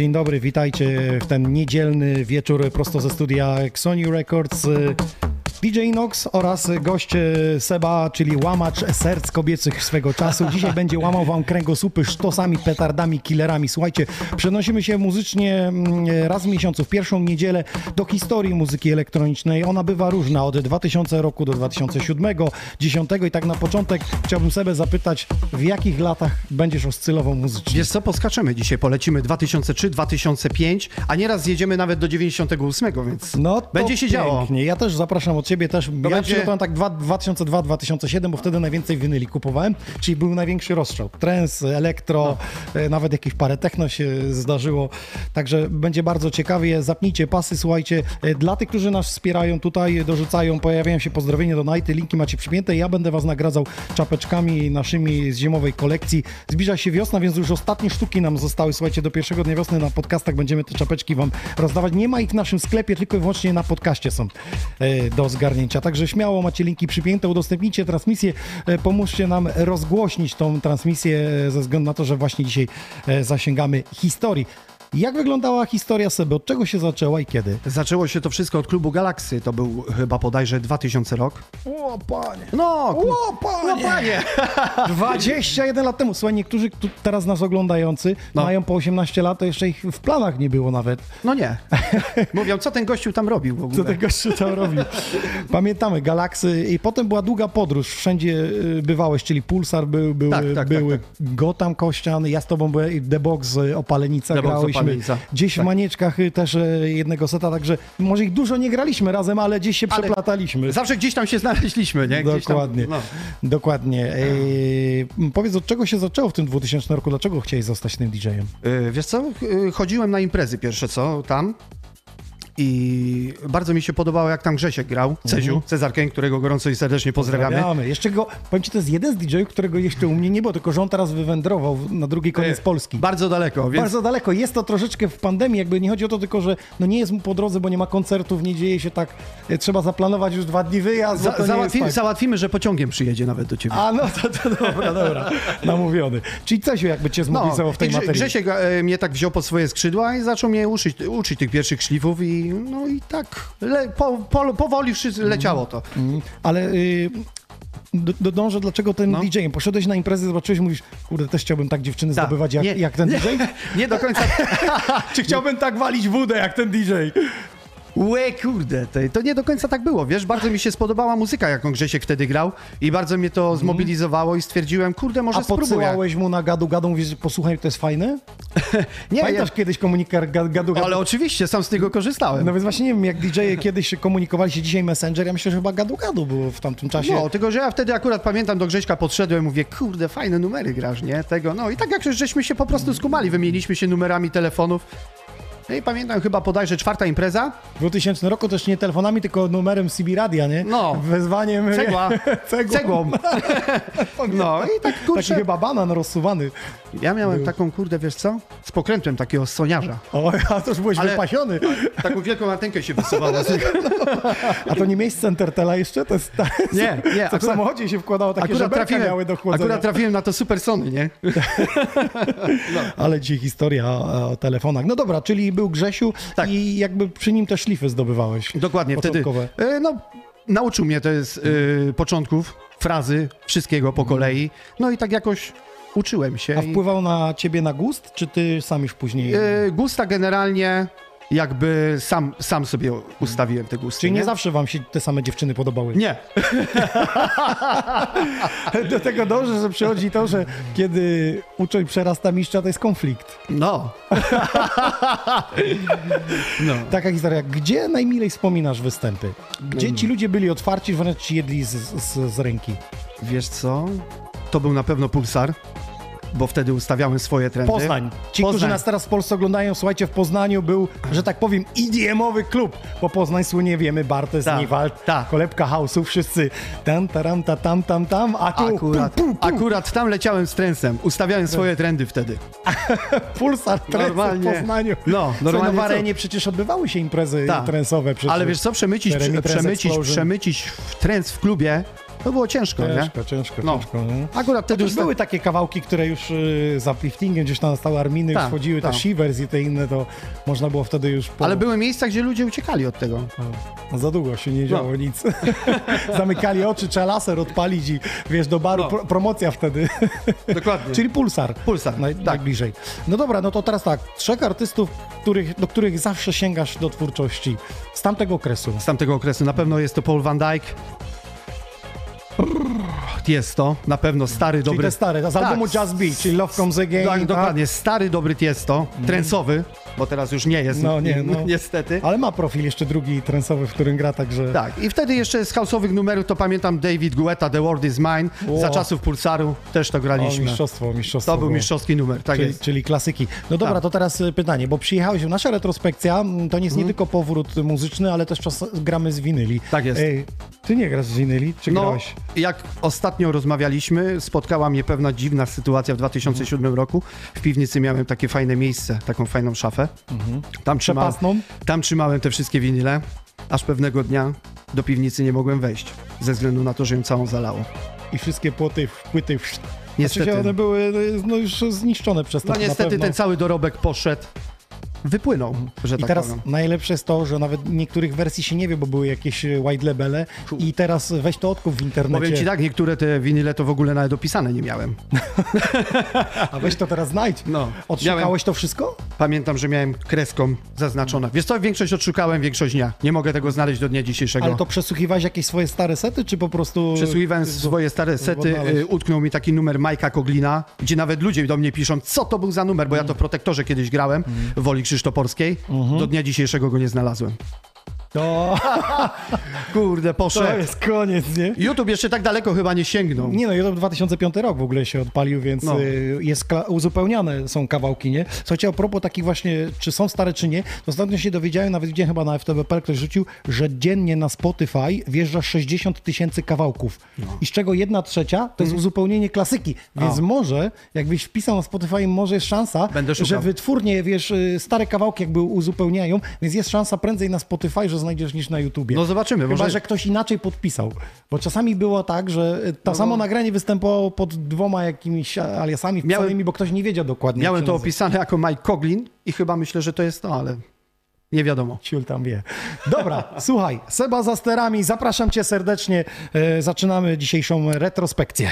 Dzień dobry, witajcie w ten niedzielny wieczór prosto ze studia Sony Records. DJ Inox oraz gość Seba, czyli łamacz serc kobiecych swego czasu. Dzisiaj będzie łamał wam kręgosłupy sztosami, petardami, killerami. Słuchajcie, przenosimy się muzycznie mm, raz w miesiącu, w pierwszą niedzielę do historii muzyki elektronicznej. Ona bywa różna od 2000 roku do 2007, 10 i tak na początek chciałbym Sebę zapytać, w jakich latach będziesz oscylował muzycznie? Wiesz co, poskaczemy dzisiaj, polecimy 2003, 2005, a nieraz zjedziemy nawet do 98, więc No będzie się działo. pięknie. Ja też zapraszam od ciebie też. ja będzie- przygotowałem tak dwa- 2002-2007, bo wtedy najwięcej winyli kupowałem, czyli był największy rozstrzał. Trends, elektro, No. e, nawet jakieś parę techno się zdarzyło. Także będzie bardzo ciekawie. Zapnijcie pasy, słuchajcie. E, Dla tych, którzy nas wspierają tutaj, dorzucają, pojawiają się pozdrowienia do Nighty, linki macie przypięte. Ja będę was nagradzał czapeczkami naszymi z zimowej kolekcji. Zbliża się wiosna, więc już ostatnie sztuki nam zostały. Słuchajcie, do pierwszego dnia wiosny na podcastach będziemy te czapeczki wam rozdawać. Nie ma ich w naszym sklepie, tylko i wyłącznie na podcaście są e, do zgarnięcia. Także śmiało macie linki przypięte, udostępnijcie transmisję, e, pomóżcie nam rozgłośnić tą transmisję e, ze względu na to, że właśnie dzisiaj e, zasięgamy historii. Jak wyglądała historia Seby? Od czego się zaczęła i kiedy? Zaczęło się to wszystko od klubu Galaksy, to był chyba bodajże 2000 rok. O panie! No, O panie! no panie! 21 lat temu. Słuchaj, niektórzy tu teraz nas oglądający No. mają po 18 lat, to jeszcze ich w planach nie było nawet. No nie. Mówią, co ten gościu tam robił w ogóle? Co tego jeszcze tam robił? Pamiętamy Galaksy i potem była długa podróż. Wszędzie y, bywałeś, czyli Pulsar był, były, Tak, tak, były tak, Gotham Kościan, ja z tobą byłem The Box y, Opalenica The Box Opalenica, Gdzieś w tak. Manieczkach y, też y, jednego seta, także może ich dużo nie graliśmy razem, ale gdzieś się Ale przeplataliśmy. Zawsze gdzieś tam się znaleźliśmy, nie? Gdzieś Dokładnie. Tam, no. Dokładnie. Ej, powiedz, od czego się zaczęło w tym 2000 roku? Dlaczego chciałeś zostać tym DJ-em? Wiesz co, chodziłem na imprezy pierwsze co, tam i bardzo mi się podobało jak tam Grzesiek grał, Ceziu, Cezar Kęk, którego gorąco i serdecznie pozdrawiamy. Pozdrawiamy. Jeszcze go, powiem ci, to jest jeden z DJ-ów, którego jeszcze u mnie nie było, tylko że on teraz wywędrował na drugi koniec Y, Polski. Bardzo daleko, więc Bardzo daleko. Jest to troszeczkę w pandemii, jakby nie chodzi o to tylko, że no nie jest mu po drodze, bo nie ma koncertów, nie dzieje się tak. e, Trzeba zaplanować już dwa dni wyjazd, za, załatwi, tak. załatwimy, że pociągiem przyjedzie nawet do ciebie. A no to, to dobra, dobra. Namówiony. Czyli Cesiu jakby cię zmobilizował w tej No, Grze- materii. Grzesiek e, mnie tak wziął pod swoje skrzydła i zaczął mnie uczyć, uczyć tych pierwszych szlifów i no i tak le, po, po, powoli wszyscy leciało to. Mm, Ale y, do, dążę, dlaczego ten No. DJ-em? Poszedłeś na imprezę, zobaczyłeś, mówisz, kurde, też chciałbym tak dziewczyny Tak. zdobywać jak, Nie. jak ten DJ? Nie do końca. Czy chciałbym tak walić wódę jak ten DJ? Łe, kurde, to, nie do końca tak było, wiesz, bardzo mi się spodobała muzyka, jaką Grzesiek wtedy grał i bardzo mnie to zmobilizowało i stwierdziłem, kurde, może A spróbuję. podsyłałeś mu na gadu gadu, mówisz, posłuchaj, to jest fajne? Nie, Pamiętasz ja, kiedyś komunikat gadu gadu? ale oczywiście, sam z tego korzystałem. No więc właśnie nie wiem, jak DJ-e kiedyś się komunikowali się dzisiaj Messenger, ja myślę, że chyba gadu gadu było w tamtym czasie. No, tylko że ja wtedy akurat pamiętam, do Grześka podszedłem, mówię, kurde, fajne numery grasz, nie? Tego, no i tak jak żeśmy się po prostu skumali, wymieniliśmy się numerami telefonów. No i pamiętam chyba bodajże czwarta impreza. W 2000 roku też nie telefonami, tylko numerem CB Radia, nie? No. Wezwaniem... Cegła. Cegłą. Cegłą. No i tak Taki kurczę. chyba banan rozsuwany. Ja miałem taką kurde, wiesz co? Z pokrętłem takiego soniarza. O, a to już byłeś Ale- wypasiony. Taką wielką antenkę się wysuwała. A to nie miejsce Centertela jeszcze? To jest... Nie, nie, To w samochodzie się wkładało takie Akurat trafiłem, miały do chłodzenia. akurat trafiłem na to super Sony, nie? Ale dzisiaj historia o, o telefonach. No dobra, czyli był Grzesiu Tak. i jakby przy nim te szlify zdobywałeś. Dokładnie, wtedy. Początkowe. e, No, nauczył mnie to jest e, początków, frazy, wszystkiego po kolei. No i tak jakoś uczyłem się. A wpływał na ciebie na gust, czy ty sam już później... E, gusta generalnie jakby sam, sam sobie ustawiłem te gusty. Czyli nie zawsze wam się te same dziewczyny podobały? Nie. Do tego dążę, że przychodzi to, że kiedy uczeń przerasta mistrza, to jest konflikt. No. no. Taka historia. Gdzie najmilej wspominasz występy? Gdzie ci ludzie byli otwarci, wręcz ci jedli z, z, z ręki? Wiesz co? To był na pewno pulsar, bo wtedy ustawiałem swoje trendy. Poznań. Ci, Poznań. którzy nas teraz w Polsce oglądają, słuchajcie, w Poznaniu był, że tak powiem, IDM-owy klub, bo Poznań słynie, wiemy, Bartes, Tak, Niwald, tak. kolebka house'u, wszyscy tam, taram, ta, tam, tam, tam, a tu Akurat, pum, pum, pum, akurat tam leciałem z trensem. Ustawiałem swoje trendy wtedy. pulsar trensy w Normalnie. Poznaniu. No, Słuchaj, normalnie no w co? arenie przecież odbywały się imprezy Tak. trensowe. Przecież. Ale wiesz co, przemycić, przemycić, przemycić w trens w klubie, to było ciężko, nie? Ciężko, ciężko, No. ciężko. Nie? Akurat wtedy Już już były takie kawałki, które już y, z upliftingiem gdzieś tam stały arminy, już Tak, wchodziły, te tak. shivers i te inne, to można było wtedy już... Po... Ale były miejsca, gdzie ludzie uciekali od tego. No, Za długo się nie działo No. nic. Zamykali oczy, trzeba laser odpalić i wiesz, do baru No. pro, promocja wtedy. Dokładnie. Czyli pulsar. Pulsar, Naj, tak. Najbliżej. No dobra, no to teraz tak. Trzech artystów, których, do których zawsze sięgasz do twórczości z tamtego okresu. z tamtego okresu. Na pewno jest to Paul Van Dyke. Jest to, na pewno stary, Czyli dobry. te stare, z albumu Tak, Just Beat, czyli Love Comes Again. Tak, tak? dokładnie, stary, dobry Tiesto, trensowy, bo teraz już nie jest, No nie, no. niestety. Ale ma profil jeszcze drugi trensowy, w którym gra, także... Tak, i wtedy jeszcze z house'owych numerów to pamiętam David Guetta, The World Is Mine, Ło. za czasów Pulsaru też to O, graliśmy. mistrzostwo, mistrzostwo. to był mistrzowski numer, tak czyli, jest. czyli klasyki. No dobra, Tak. to teraz y, pytanie, bo przyjechałeś, nasza retrospekcja mm, to nie jest nie tylko powrót muzyczny, ale też czas gramy z winyli. Mhm. Tak jest. Ej, ty nie grasz z winyli, czy No, grałeś? Jak ostatnio rozmawialiśmy, spotkała mnie pewna dziwna sytuacja w 2007 roku. W piwnicy miałem takie fajne miejsce, taką fajną szafę. Tam, trzymałem, tam trzymałem te wszystkie winyle, aż pewnego dnia do piwnicy nie mogłem wejść, ze względu na to, że ją całą zalało. I wszystkie płoty, płyty, Niestety. Znaczy, one były no, już zniszczone przez to. No niestety ten cały dorobek poszedł, wypłynął, że I tak teraz powiem. najlepsze jest to, że nawet niektórych wersji się nie wie, bo były jakieś white labele i teraz weź to odkup w internecie, Powiem ci tak, niektóre te winyle to w ogóle nawet opisane nie miałem. a weź to teraz znajdź. No, Odszukałeś miałem- to wszystko? Pamiętam, że miałem kreską zaznaczone. Wiesz co, większość odszukałem, większość nie. Nie mogę tego znaleźć do dnia dzisiejszego. Ale to przesłuchiwałeś jakieś swoje stare sety, czy po prostu... Przesłuchiwałem swoje stare sety, y, utknął mi taki numer Majka Koglina, gdzie nawet ludzie do mnie piszą, co to był za numer, bo ja to w Protektorze kiedyś grałem, w Woli Krzysztoporskiej. Do dnia dzisiejszego go nie znalazłem. To, Kurde, to poszedł. jest koniec, nie? YouTube jeszcze tak daleko chyba nie sięgnął. Nie no, YouTube 2005 rok w ogóle się odpalił, więc No. y, jest uzupełniane są kawałki, nie? Słuchajcie, a propos takich właśnie, czy są stare, czy nie, to ostatnio się dowiedziałem, nawet widziałem chyba na FTBP, ktoś rzucił, że dziennie na Spotify wjeżdża 60 tysięcy kawałków. No. I z czego jedna trzecia to Mhm. jest uzupełnienie klasyki. Więc może, jakbyś wpisał na Spotify, może jest szansa, że wytwórnie, wiesz, y, stare kawałki jakby uzupełniają, więc jest szansa prędzej na Spotify, że znajdziesz niż na YouTubie. No zobaczymy, Chyba, może- że ktoś inaczej podpisał. Bo czasami było tak, że y, to samo nagranie występowało pod dwoma jakimiś aliasami Miałem- wpisanymi, bo ktoś nie wiedział dokładnie. Miałem to nazywa. opisane jako Mike Koglin i chyba myślę, że to jest to, ale nie wiadomo. Ciul tam wie. Dobra, słuchaj, Seba za sterami, zapraszam cię serdecznie. E, zaczynamy dzisiejszą retrospekcję.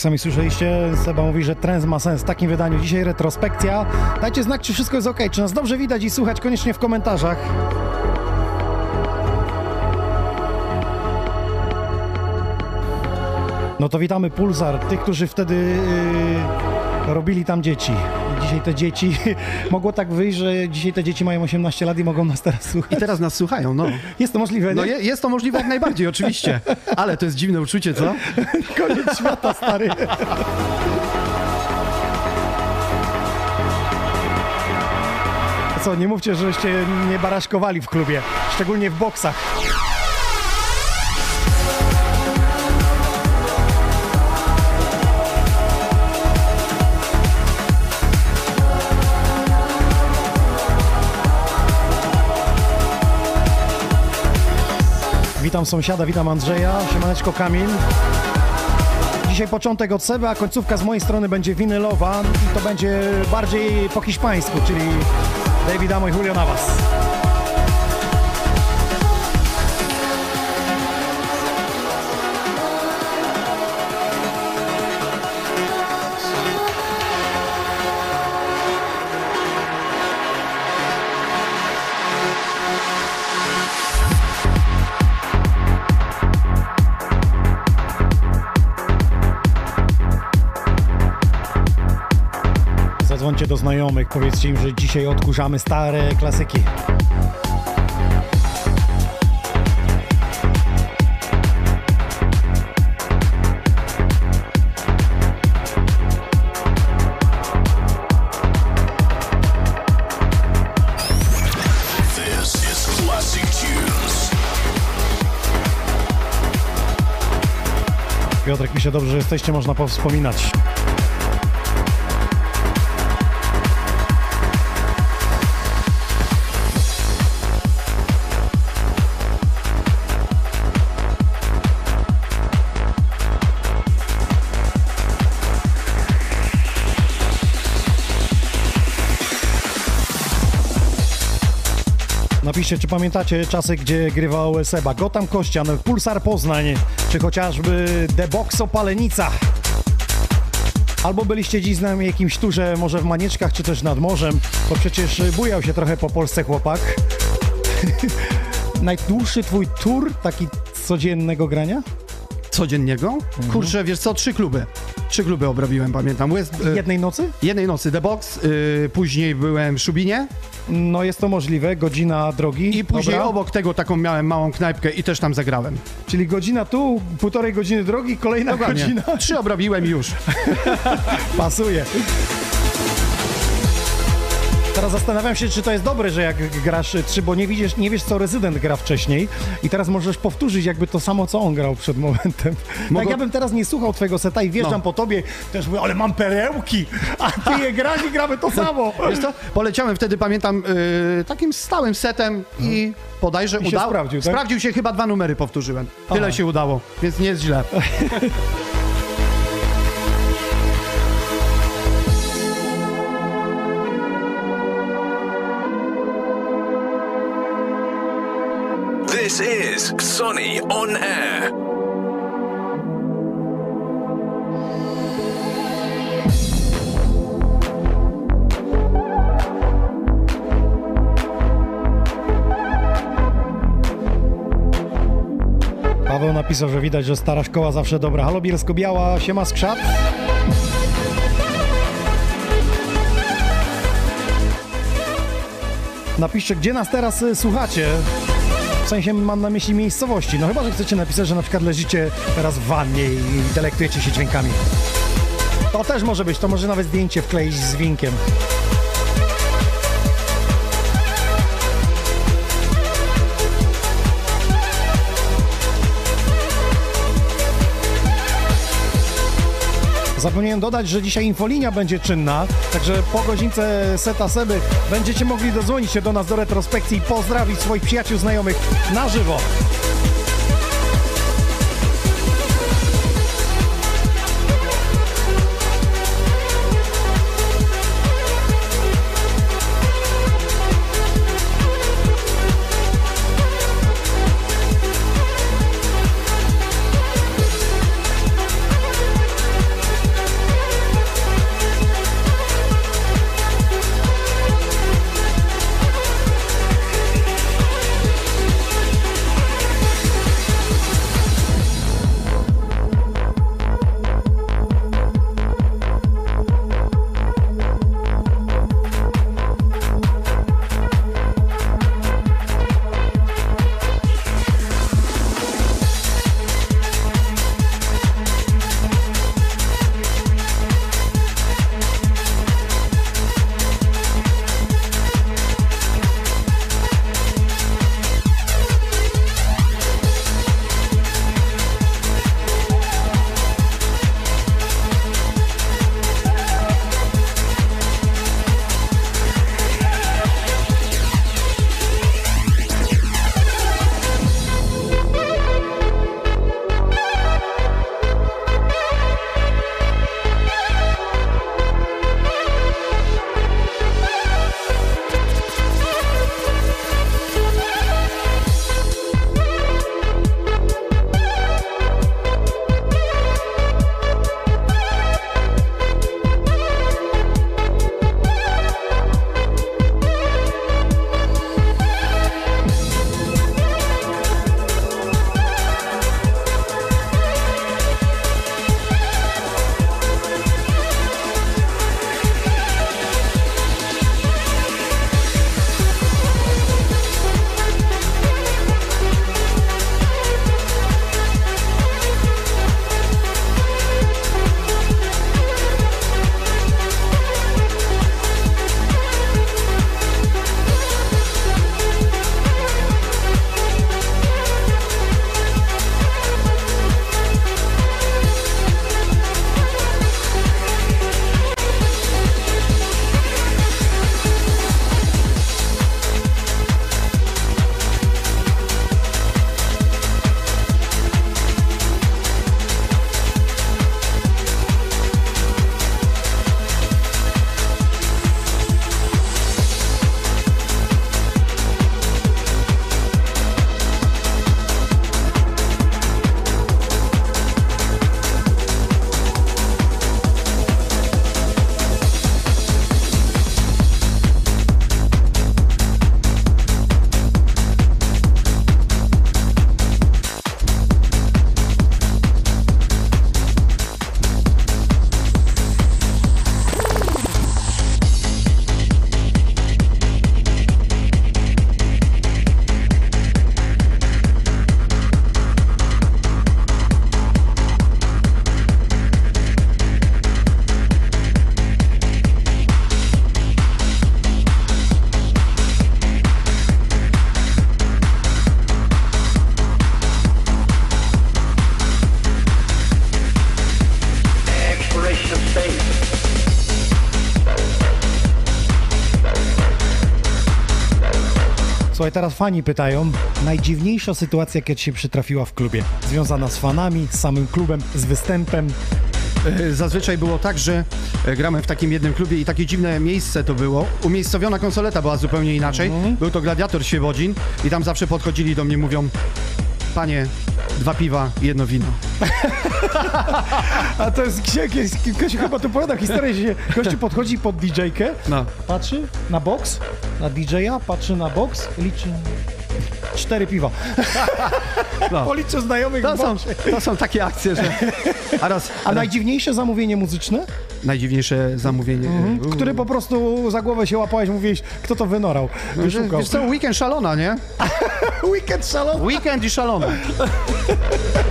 Jak sami słyszeliście, Seba mówi, że trend ma sens w takim wydaniu. Dzisiaj retrospekcja. Dajcie znak, czy wszystko jest ok, czy nas dobrze widać i słychać koniecznie w komentarzach. No to witamy Pulsar, tych, którzy wtedy yy, robili tam dzieci. I dzisiaj te dzieci, mogło tak wyjść, że dzisiaj te dzieci mają 18 lat i mogą nas teraz I słuchać. teraz nas słuchają, no. Jest to możliwe, No nie? je, jest to możliwe jak najbardziej, oczywiście. Ale to jest dziwne uczucie, co? Koniec świata, stary. Co, nie mówcie, żeście nie baraszkowali w klubie, szczególnie w boksach. Witam sąsiada, witam Andrzeja, siemaneczko Kamil. Dzisiaj początek od Seby, a końcówka z mojej strony będzie winylowa i to będzie bardziej po hiszpańsku, czyli David Amo i Julio do znajomych, powiedzcie im, że dzisiaj odkurzamy stare klasyki. Piotrek pisze, dobrze, że jesteście, można powspominać. Napiszcie, czy pamiętacie czasy, gdzie grywał Seba Gotam Kościan, Pulsar Poznań, czy chociażby The Box Opalenica. Albo byliście dziś z nami jakimś turze, może w Manieczkach, czy też nad morzem, bo przecież bujał się trochę po Polsce chłopak. Najdłuższy twój tur, taki codziennego grania? Codzienniego? Kurczę, wiesz co, trzy kluby. Trzy kluby obrobiłem, pamiętam. West, e, Jednej nocy? jednej nocy The Box, y, później byłem w Szubinie No jest to możliwe, godzina drogi. i później Dobra. obok tego taką miałem małą knajpkę i też tam zagrałem. Czyli godzina tu, półtorej godziny drogi, kolejna Dokładnie. godzina. Trzy obrobiłem już. Pasuje. Teraz zastanawiam się, czy to jest dobre, że jak grasz trzy, bo nie widzisz, nie wiesz, co rezydent gra wcześniej i teraz możesz powtórzyć jakby to samo, co on grał przed momentem. Tak Mogę- ja bym teraz nie słuchał twojego seta i wjeżdżam No. po tobie, też mówię, ale mam perełki, a ty je grasz i gramy to samo. Wiesz co, poleciałem wtedy, pamiętam, y, takim stałym setem i bodajże I się udało. sprawdził, tak? Sprawdził się, chyba dwa numery powtórzyłem. Tyle Aha. się udało, więc nie jest źle. Is Sonny on Air. Paweł napisał, że widać, że stara szkoła zawsze dobra. Halo Bielsko-Biała, siema skrzat. Napiszcie, gdzie nas teraz y, słuchacie. Sensie mam na myśli miejscowości. No chyba, że chcecie napisać, że na przykład leżycie teraz w wannie i delektujecie się dźwiękami. To też może być, to może nawet zdjęcie wkleić z winkiem. Zapomniałem dodać, że dzisiaj infolinia będzie czynna, także po godzince seta Seby będziecie mogli dodzwonić się do nas do retrospekcji i pozdrowić swoich przyjaciół, znajomych na żywo. Słuchaj, teraz fani pytają, najdziwniejsza sytuacja, jaka ci się przytrafiła w klubie? Związana z fanami, z samym klubem, z występem? E, Zazwyczaj było tak, że e, gramy w takim jednym klubie i takie dziwne miejsce to było. Umiejscowiona konsoleta była zupełnie inaczej. Był to Gladiator Świebodzin i tam zawsze podchodzili do mnie, mówią panie, dwa piwa i jedno wino. A to jest, jakieś, ktoś chyba tu opowiada historię, że gościu podchodzi pod DJ-kę, No. patrzy na box, na DJ-a, patrzy na box, liczy cztery piwa. No. Policzę znajomych To są, to są takie akcje, że... A raz, A najdziwniejsze zamówienie muzyczne, najdziwniejsze zamówienie. Mhm. które po prostu za głowę się łapałeś, mówiłeś, kto to wynorał, wyszukał. Wiesz co, weekend szalona, nie? Weekend szalony. Weekend i szalona.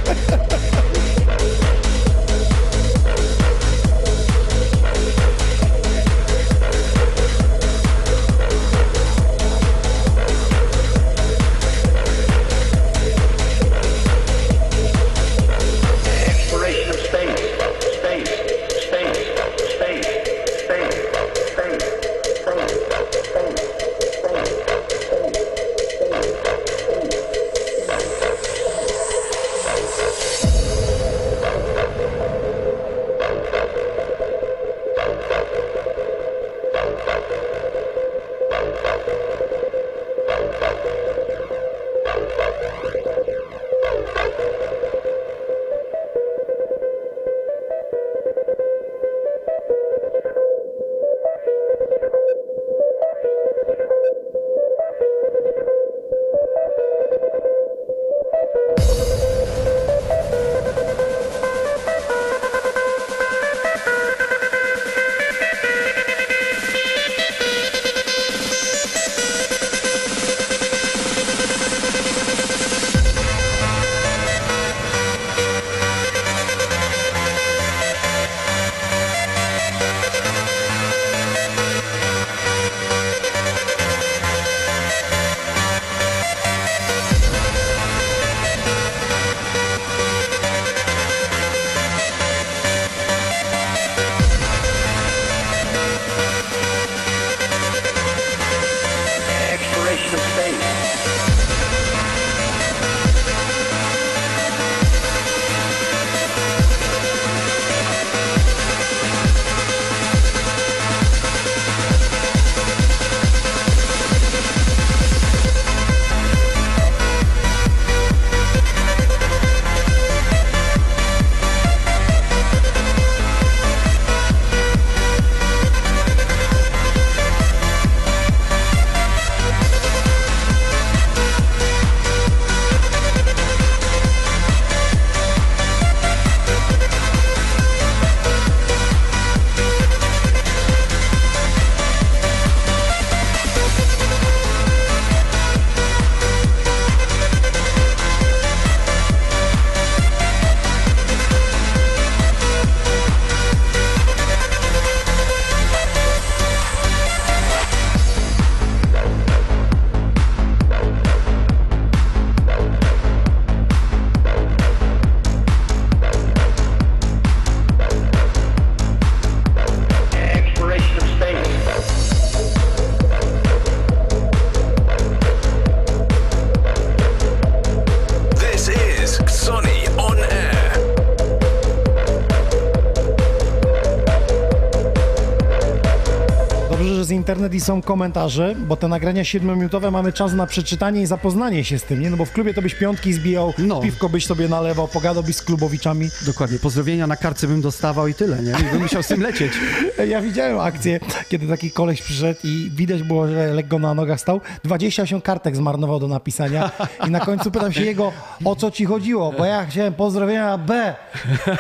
internet i są komentarze, bo te nagrania 7-minutowe mamy czas na przeczytanie i zapoznanie się z tym, nie? No bo w klubie to byś piątki zbijał, No. piwko byś sobie nalewał, pogadałbyś z klubowiczami. Dokładnie, pozdrowienia na kartce bym dostawał i tyle, nie? I bym musiał z tym lecieć. Ja widziałem akcję, kiedy taki koleś przyszedł i widać było, że lekko na nogach stał. 28 kartek zmarnował do napisania i na końcu pytam się jego, o co ci chodziło, bo ja chciałem pozdrowienia na B.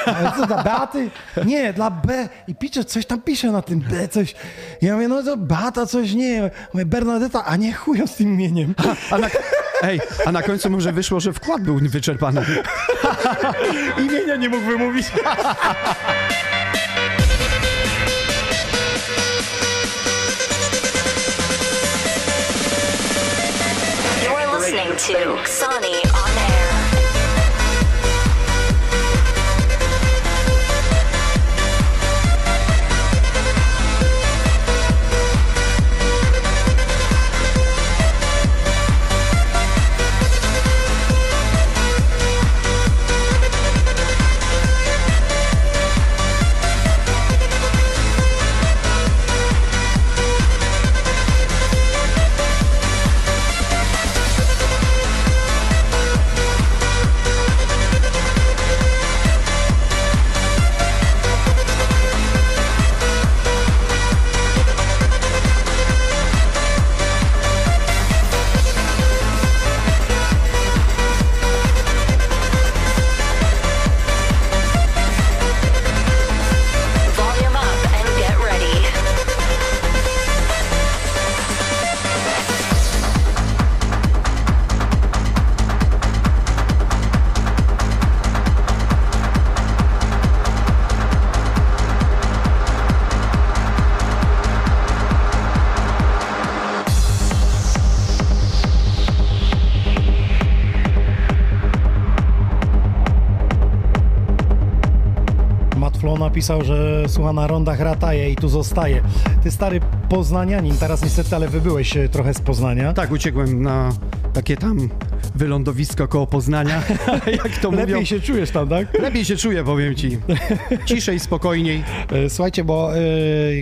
Ale co, dla Beaty? Nie, dla B. I pisze, coś tam pisze na tym B, coś. Ja mówię, no to Beata coś, nie. Mówię, Bernadetta, a nie chują z tym imieniem. A na, ej, a na końcu może wyszło, że wkład był wyczerpany. Imienia nie mógł wymówić. You're listening to Sonny napisał, że słucha na rondach Rataje i tu zostaje. Ty stary poznanianin, teraz niestety, ale wybyłeś trochę z Poznania. Tak, uciekłem na takie tam wylądowisko koło Poznania, jak to mówią. Lepiej się czujesz tam, tak? Lepiej się czuję, powiem ci. Ciszej, spokojniej. E, Słuchajcie, bo e,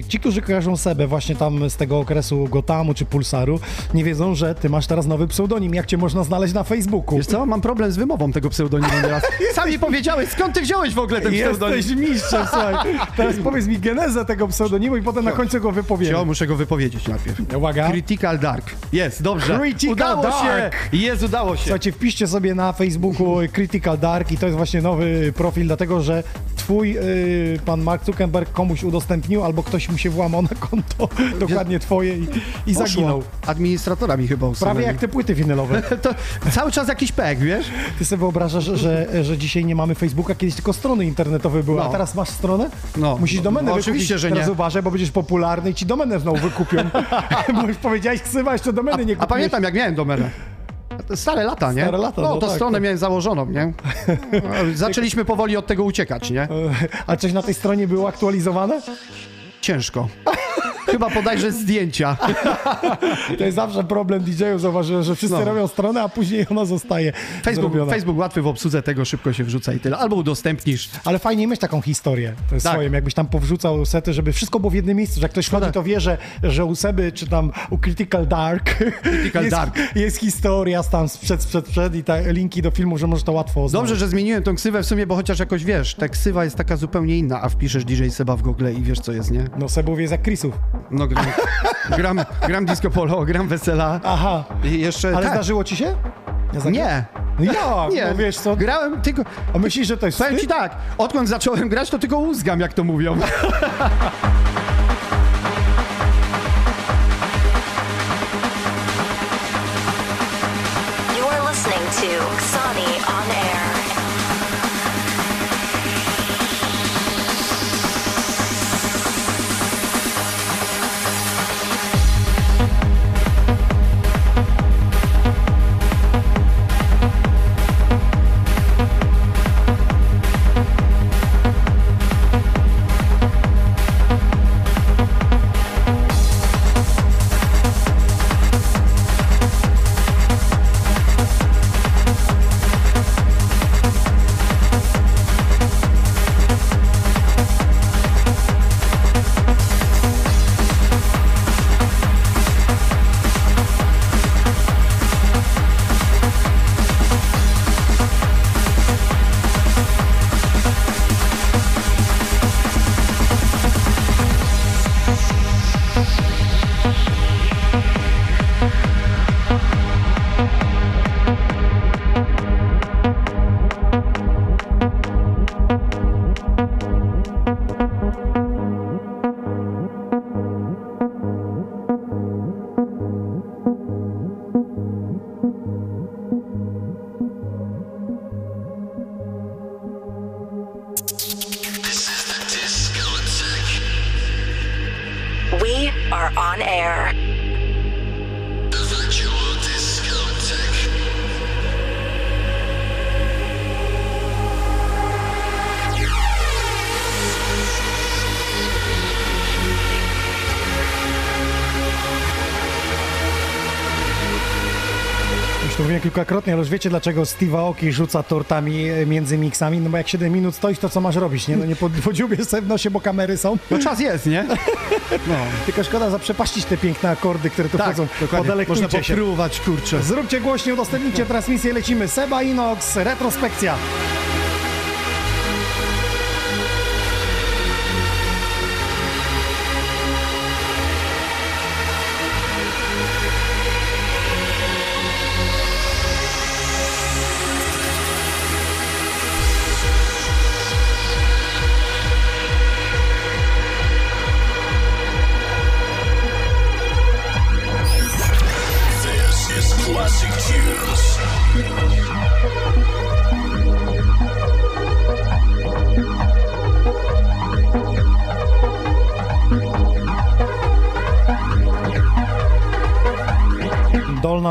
ci, którzy kojarzą Sebę właśnie tam z tego okresu Gotamu czy Pulsaru, nie wiedzą, że ty masz teraz nowy pseudonim. Jak cię można znaleźć na Facebooku? Wiesz co, mam problem z wymową tego pseudonimu teraz. Sami powiedziałeś, skąd ty wziąłeś w ogóle ten pseudonim? Jesteś mistrzem, słuchaj. Teraz powiedz mi genezę tego pseudonimu i potem na końcu go wypowiemy. Jo, muszę go wypowiedzieć najpierw. Uwaga. Critical Dark. Jest, dobrze. Critical udało Dark. się. Jest, udało się. Słuchajcie, wpiszcie sobie na Facebooku Critical Dark i to jest właśnie nowy profil, dlatego że twój y, pan Mark Zuckerberg komuś udostępnił albo ktoś mu się włamał na konto, dokładnie twoje i, i zaginął. Administratora mi chyba usunęli. Prawie jak te płyty winylowe. To cały czas jakiś pek, wiesz? Ty sobie wyobrażasz, że, że dzisiaj nie mamy Facebooka, kiedyś tylko strony internetowe były, a No. teraz masz stronę? No. Musisz domenę No, wykupić. oczywiście, że Teraz nie. uważaj, bo będziesz popularny i ci domenę znowu wykupią. bo już powiedziałeś ksywa, jeszcze domeny nie A kupiłeś. pamiętam, jak miałem domenę. Stare lata, nie? Stare lata, no, no to tak, stronę tak. miałem założoną, nie? Zaczęliśmy powoli od tego uciekać, nie? A coś na tej stronie było aktualizowane? Ciężko. Chyba podajże zdjęcia. To jest zawsze problem DJ-ów, zauważyłem, że wszyscy No. robią stronę, a później ona zostaje Facebook, zrobiona. Facebook łatwy w obsłudze tego, szybko się wrzuca i tyle. Albo udostępnisz. Ale fajnie mieć taką historię Tak. swoim, jakbyś tam powrzucał sety, żeby wszystko było w jednym miejscu, że jak ktoś wchodzi, to wie, że, że u Seby, czy tam u Critical Dark, Critical jest, Dark. jest historia tam sprzed, sprzed, sprzed i te linki do filmu, że może to łatwo znaleźć. Dobrze, że zmieniłem tą ksywę w sumie, bo chociaż jakoś wiesz, ta ksywa jest taka zupełnie inna, a wpiszesz DJ Seba w Google i wiesz co jest, nie? No Sebów jest jak Chrisów. No gram, gram, gram disco polo, gram wesela Aha, i jeszcze... ale tak. zdarzyło ci się? Nie. Nie, No jak? nie. No wiesz co, Grałem tylko... a myślisz, że to jest Powiem ci tak, odkąd zacząłem grać, to tylko łzgam, jak to mówią. You are listening to Xani kilkakrotnie, ale już wiecie dlaczego Steve Aoki rzuca tortami e, między miksami? No bo jak 7 minut stoisz, to co masz robić, nie? No nie pod- podziubiesz sobie w nosie, bo kamery są. No czas jest, nie? No, Tylko szkoda zaprzepaścić te piękne akordy, które tu tak, wchodzą. dokładnie. Można popróbować, kurczę. Zróbcie głośniej, udostępnijcie transmisję, lecimy. Seba Inox, retrospekcja.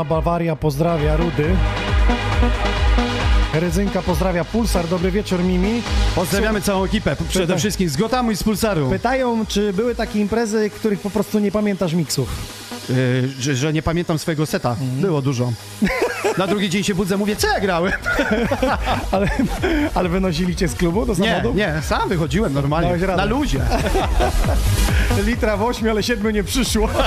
Bawaria pozdrawia Rudy. Rydzynka pozdrawia Pulsar, dobry wieczór Mimi. Pozdrawiamy całą ekipę, przede Pyta- wszystkim z Gotamu i z Pulsaru. Pytają, czy były takie imprezy, których po prostu nie pamiętasz miksów. Yy, że, że nie pamiętam swojego seta. Było dużo. Na drugi dzień się budzę, mówię, co ja grałem? Ale, ale wynosili cię z klubu do Nie, samochodu? nie, sam wychodziłem normalnie. Na luzie. Litra w ośmiu, ale siedmiu nie przyszło.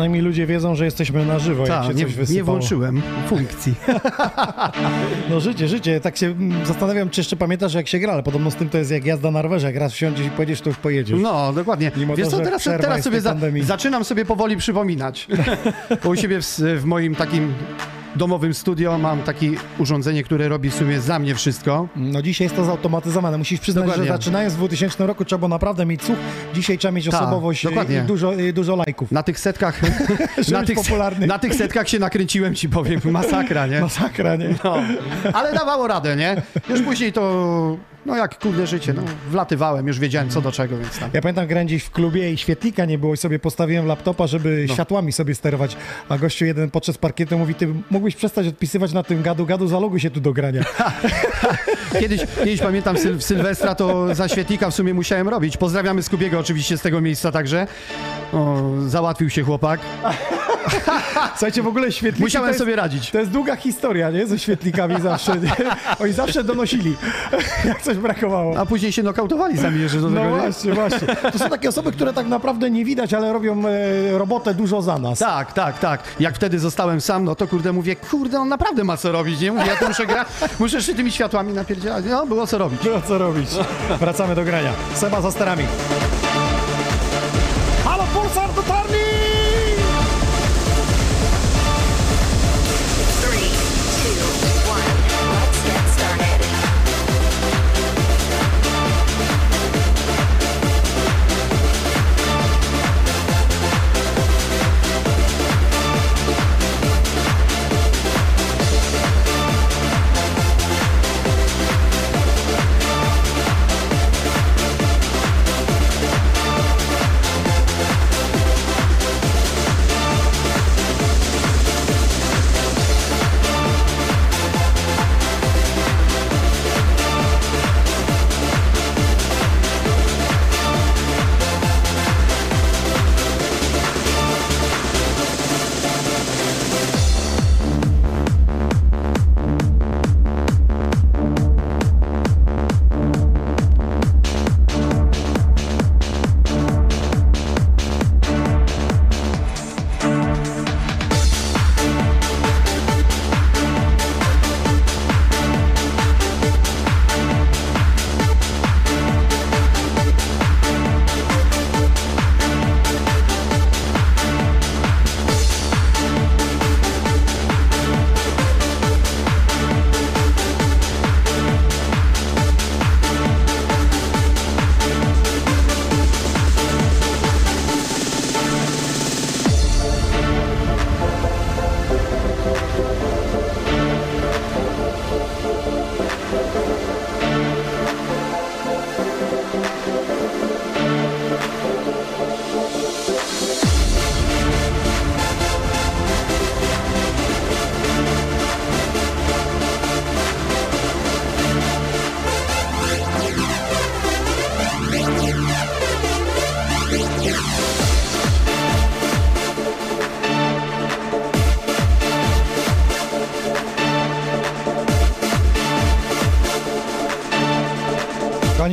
Przynajmniej ludzie wiedzą, że jesteśmy na żywo, jak się Tak, nie, coś wysypało. nie włączyłem funkcji. No życie, życie. Tak się mm, zastanawiam, czy jeszcze pamiętasz, jak się gra, ale podobno z tym to jest jak jazda na rowerze. Jak raz wsiądziesz i pojedziesz, to już pojedziesz. No, dokładnie. Mimo Wiesz to, co, teraz, teraz sobie za, zaczynam sobie powoli przypominać. U siebie w, w moim takim domowym studio mam takie urządzenie, które robi w sumie za mnie wszystko. No dzisiaj jest to zautomatyzowane. Musisz przyznać, Dokładnie. że zaczynając w 2000 roku trzeba było naprawdę mieć słuch. Dzisiaj trzeba mieć Tak, osobowość i- dokładnie. i dużo, i dużo lajków. Na tych setkach, na tych, popularny. na tych setkach się nakręciłem, ci powiem, masakra, nie? Masakra, nie? No. Ale dawało radę, nie? Już później to, no jak kurde życie, no wlatywałem, już wiedziałem co do czego, więc tam. Ja pamiętam, grałem gdzieś w klubie i świetlika nie było i sobie postawiłem laptopa, żeby No. światłami sobie sterować. A gościu jeden podczas parkietu mówi, ty mógłbyś przestać odpisywać na tym gadu, gadu, zaloguj się tu do grania. Kiedyś, kiedyś pamiętam syl, w Sylwestra, to za świetlika w sumie musiałem robić. Pozdrawiamy Skubiego oczywiście z tego miejsca także. O, załatwił się chłopak. Słuchajcie, w ogóle świetliki Musiałem jest, sobie radzić. To jest długa historia, nie? Ze świetlikami zawsze. Nie? Oni zawsze donosili, jak coś brakowało. A później się nokautowali sami jeszcze do tego. No nie? właśnie, właśnie. To są takie osoby, które tak naprawdę nie widać, ale robią e, robotę dużo za nas. Tak, tak, tak. Jak wtedy zostałem sam, no to kurde mówię, kurde, on naprawdę ma co robić, nie? Mówię, ja tu muszę grać, muszę jeszcze tymi światłami napierdzielać. No, było co robić. Było co robić. Wracamy do grania. Seba za sterami. Halo, Pulsar, dotarli!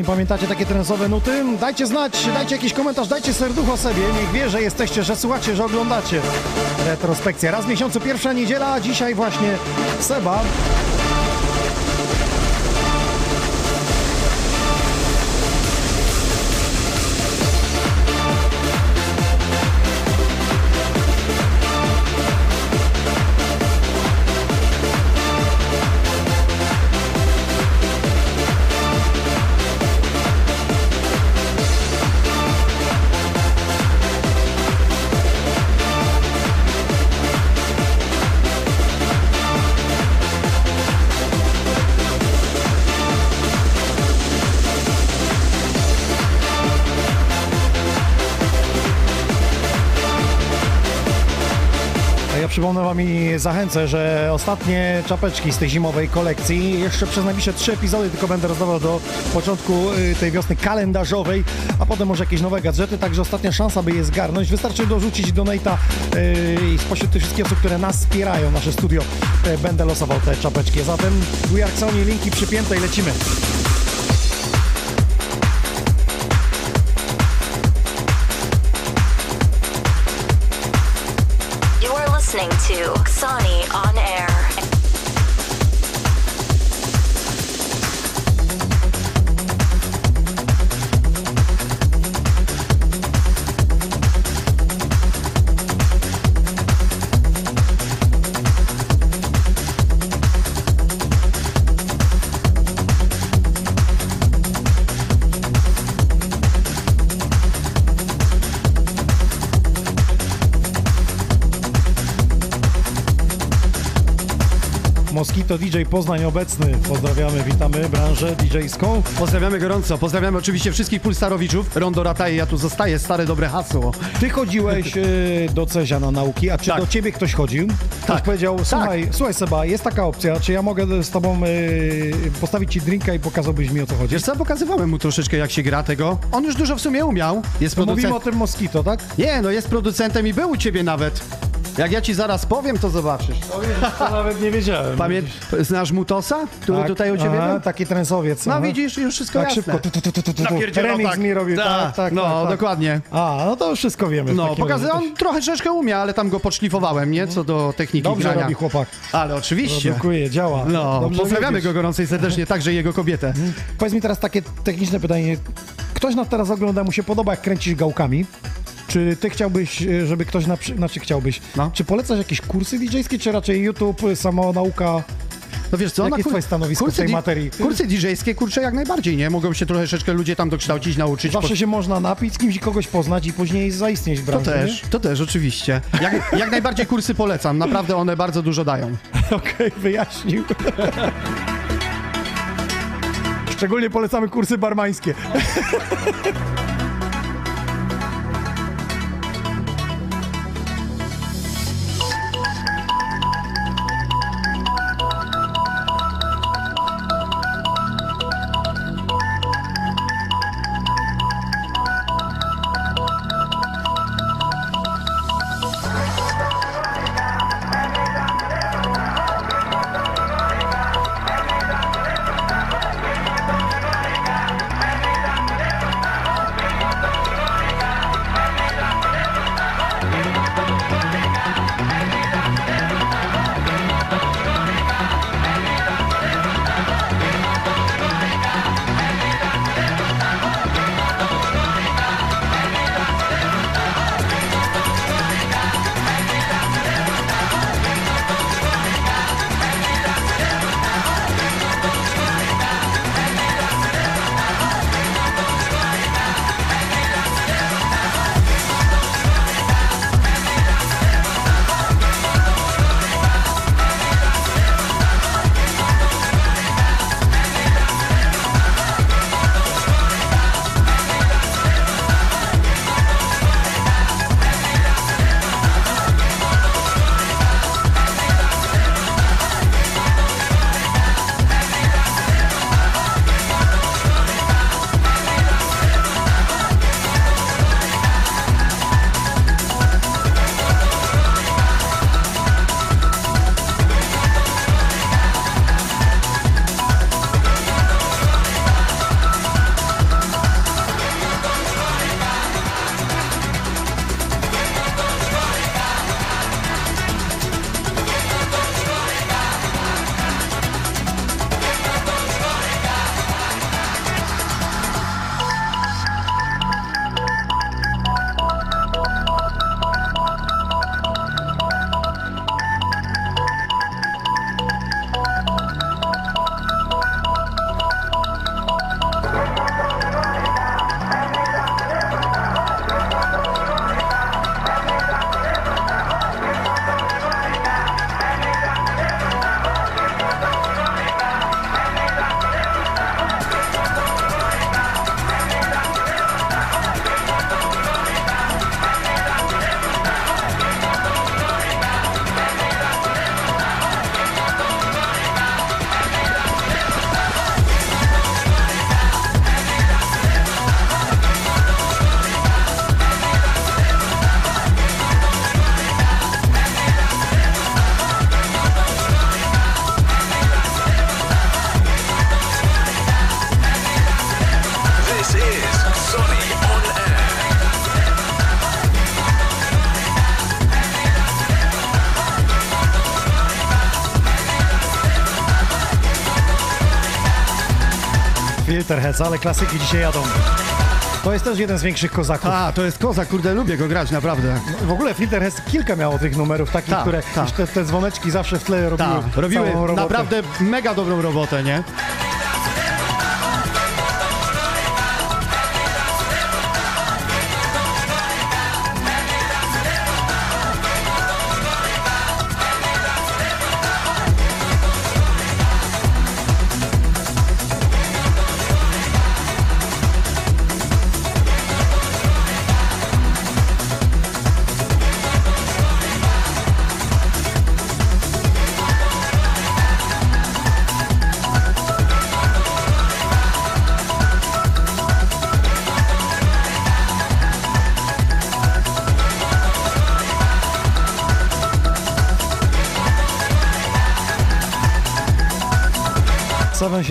Pamiętacie takie trensowe nuty? Dajcie znać, dajcie jakiś komentarz, dajcie serducho sobie. Niech wie, że jesteście, że słuchacie, że oglądacie. Retrospekcja. Raz w miesiącu, pierwsza niedziela, dzisiaj właśnie Seba. Przypomnę wam i zachęcę, że ostatnie czapeczki z tej zimowej kolekcji, jeszcze przez najbliższe trzy epizody tylko będę rozdawał do początku y, tej wiosny kalendarzowej, a potem może jakieś nowe gadżety, także ostatnia szansa, by je zgarnąć. Wystarczy dorzucić donata yy, i spośród tych wszystkich osób, które nas wspierają, nasze studio, y, będę losował te czapeczki. Zatem We Are Sony, linki przypięte i lecimy. To Sony on Moskito DJ Poznań obecny. Pozdrawiamy, witamy branżę DJ-ską. Pozdrawiamy gorąco, pozdrawiamy oczywiście wszystkich pulsarowiczów. Rondo Rataje, ja tu zostaję, stare dobre hasło. Ty chodziłeś y, do Cezia na nauki, a czy Tak. do ciebie ktoś chodził? Ktoś Tak. powiedział, słuchaj, słuchaj Seba, jest taka opcja, czy ja mogę z tobą y, postawić ci drinka i pokazałbyś mi o co chodzi? Wiesz co, pokazywałem mu troszeczkę jak się gra tego. On już dużo w sumie umiał. Jest To mówimy producent... o tym Moskito, tak? Nie, no jest producentem i był u ciebie nawet. Jak ja ci zaraz powiem, to zobaczysz. To nawet nie wiedziałem. Pamię... Znasz Mutosa, który Tak, tutaj u ciebie aha, był? taki trensowiec. No aha. widzisz, już wszystko Tak jasne. szybko. Tu, tu, tu, tu, tu, tu. Napierdzielał Remix tak. mi robił, tak, Tak, tak, No, tak, tak. dokładnie. A, no to już wszystko wiemy. w No, takim pokazy, razie. on trochę troszeczkę umie, ale tam go podszlifowałem, nie? Co do techniki Dobrze grania. robi chłopak. Ale oczywiście. Produkuje, działa. No, Dobrze pozdrawiamy robisz. go gorąco i serdecznie, także jego kobietę. Powiedz mi teraz takie techniczne pytanie. Ktoś nas teraz ogląda, mu się podoba, jak kręcisz gałkami. Czy ty chciałbyś, e, żeby ktoś, na, znaczy chciałbyś, No. czy polecasz jakieś kursy DJ-skie, czy raczej YouTube, y, samonauka? No wiesz co, Jakie jest twoje stanowisko w tej materii? Kursy DJ-skie, kurczę, jak najbardziej, nie? Mogą się troszeczkę ludzie tam dokształcić, nauczyć. Zawsze się można napić, z kimś i kogoś poznać i później zaistnieć w To branży, też, to też, oczywiście. Jak, jak najbardziej kursy polecam, naprawdę one bardzo dużo dają. nie? Okej, wyjaśnił. Szczególnie polecamy kursy barmańskie. Filterheads, ale klasyki dzisiaj jadą. To jest też jeden z większych kozaków. A, to jest kozak, kurde, lubię go grać, naprawdę. W ogóle Filterheads kilka miało tych numerów takich, Tak, które tak. te, te dzwoneczki zawsze w tle robiły, Tak, robiły robotę. naprawdę mega dobrą robotę, nie?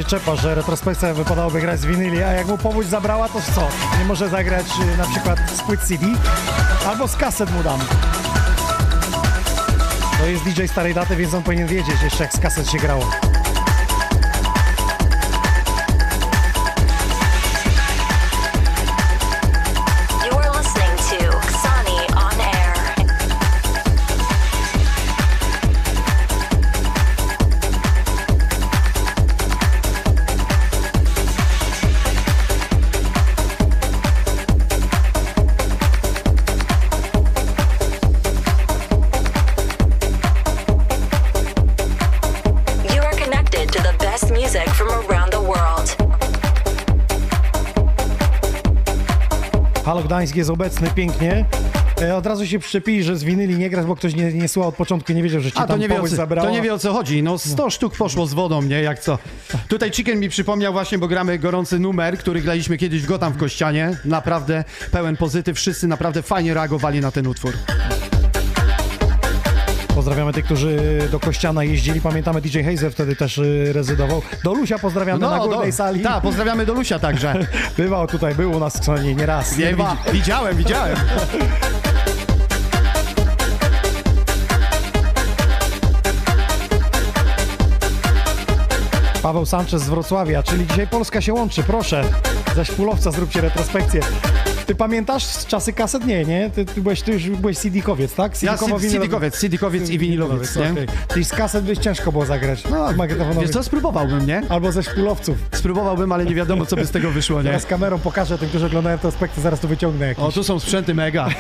Czepa, że retrospekcja wypadałoby grać z winyli, a jak mu powódź zabrała, to co? Nie może zagrać y, na przykład z płyt CD? Albo z kaset mu dam. To jest DJ starej daty, więc on powinien wiedzieć jeszcze jak z kaset się grało. Gdańsk jest obecny pięknie. E, Od razu się przyczepili, że z winyli nie grasz, bo ktoś nie, nie słuchał od początku, nie wiedział, że ci A to tam nie, wie co, zabrała. to nie wie o co chodzi. No 100 sztuk poszło z wodą, nie? Jak co? Tutaj Chicken mi przypomniał właśnie, bo gramy gorący numer, który graliśmy kiedyś w Gotam w Kościanie. Naprawdę pełen pozytyw. Wszyscy naprawdę fajnie reagowali na ten utwór. Pozdrawiamy tych, którzy do Kościana jeździli. Pamiętamy DJ Hazer wtedy też y, rezydował. Do Lusia pozdrawiamy na górnej sali. Tak, pozdrawiamy do Lusia także. Bywał tutaj, był u nas w Stronie nie raz, nie, Nie, widziałem, widziałem. Paweł Sanchez z Wrocławia, czyli dzisiaj Polska się łączy, proszę. Ze Szpulowca zróbcie retrospekcję. Ty pamiętasz z czasy kaset? Nie, nie? Ty, ty, byłeś, ty już byłeś CD-kowiec, tak? Ja CD-kowo- winylowy- CD-kowiec, CD-kowiec i winylowiec, nie? okej. Czyli z kaset byś ciężko było zagrać. No, wiesz co, spróbowałbym, nie? Albo ze szpulowców. Spróbowałbym, ale nie wiadomo, co by z tego wyszło, nie? Ja z kamerą pokażę tym, którzy oglądają te aspekty, zaraz tu wyciągnę jakiś. O, tu są sprzęty mega.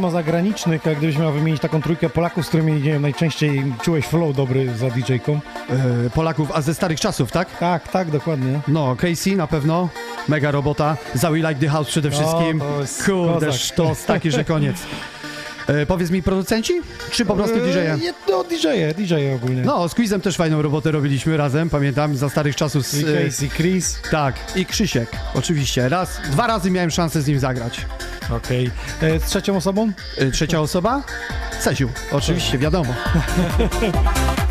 Pytałem o zagranicznych, a gdybyś miał wymienić taką trójkę Polaków, z którymi nie wiem, najczęściej czułeś flow dobry za DJ-ką. E, Polaków, a ze starych czasów, tak? Tak, tak, dokładnie. No, Casey na pewno, mega robota. Za We Like The House przede wszystkim. to jest Kurde, kozak. sztos taki, że koniec. E, powiedz mi, producenci? Czy po prostu DJ-e? Eee, No, DJ-e, DJ-e ogólnie. No, z Quizem też fajną robotę robiliśmy razem, pamiętam, za starych czasów. Z, I e, Casey, Chris. tak, i Krzysiek, oczywiście. Raz, dwa razy miałem szansę z nim zagrać. Okej. E, Z trzecią osobą? E, trzecia osoba? Ceziu, oczywiście, wiadomo.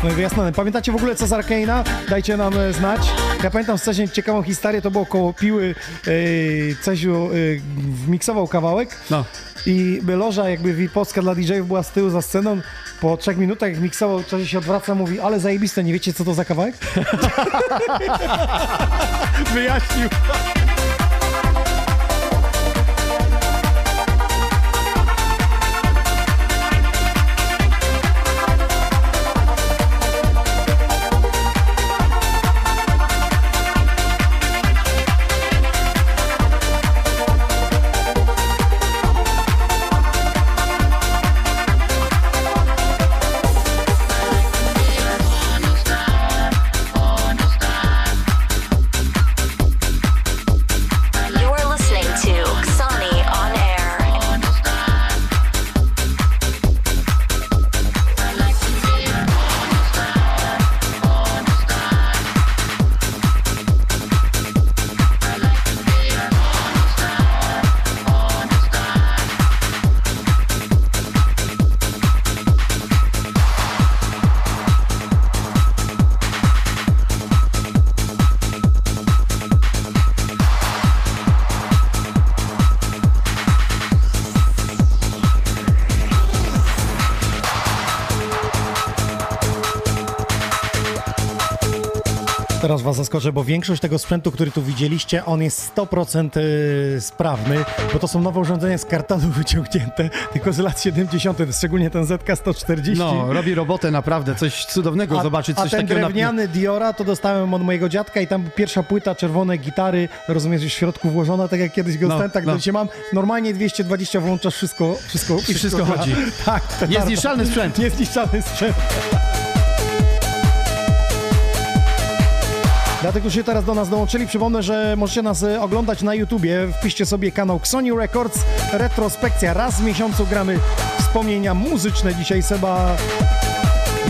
No wyjaśnione. Pamiętacie w ogóle co z Arkane'a? Dajcie nam e, znać. Ja pamiętam strasznie ciekawą historię, to było koło piły. Ceziu e, wmiksował kawałek No. i loża jakby VIP-owska dla DJ-ów była z tyłu za sceną. Po trzech minutach jak miksował, się odwraca, mówi, ale zajebiste, nie wiecie co to za kawałek? Wyjaśnił. Teraz was zaskoczę, bo większość tego sprzętu, który tu widzieliście, on jest 100% y, sprawny, bo to są nowe urządzenia z kartonu wyciągnięte, tylko z lat 70., szczególnie ten ZK-140. No, robi robotę naprawdę, coś cudownego zobaczyć, a coś ten takiego na... drewniany Diora to dostałem od mojego dziadka i tam pierwsza płyta czerwone gitary, rozumiesz, w środku włożona, tak jak kiedyś go No, dostałem, tak no. do dzisiaj mam. Normalnie 220 włączasz, wszystko, wszystko, I wszystko chodzi. Tak. Niezniszczalny sprzęt. Niezniszczalny sprzęt. Dlatego, którzy teraz do nas dołączyli, przypomnę, że możecie nas e, oglądać na YouTubie. Wpiszcie sobie kanał Xoni Records, retrospekcja. Raz w miesiącu gramy wspomnienia muzyczne. Dzisiaj Seba,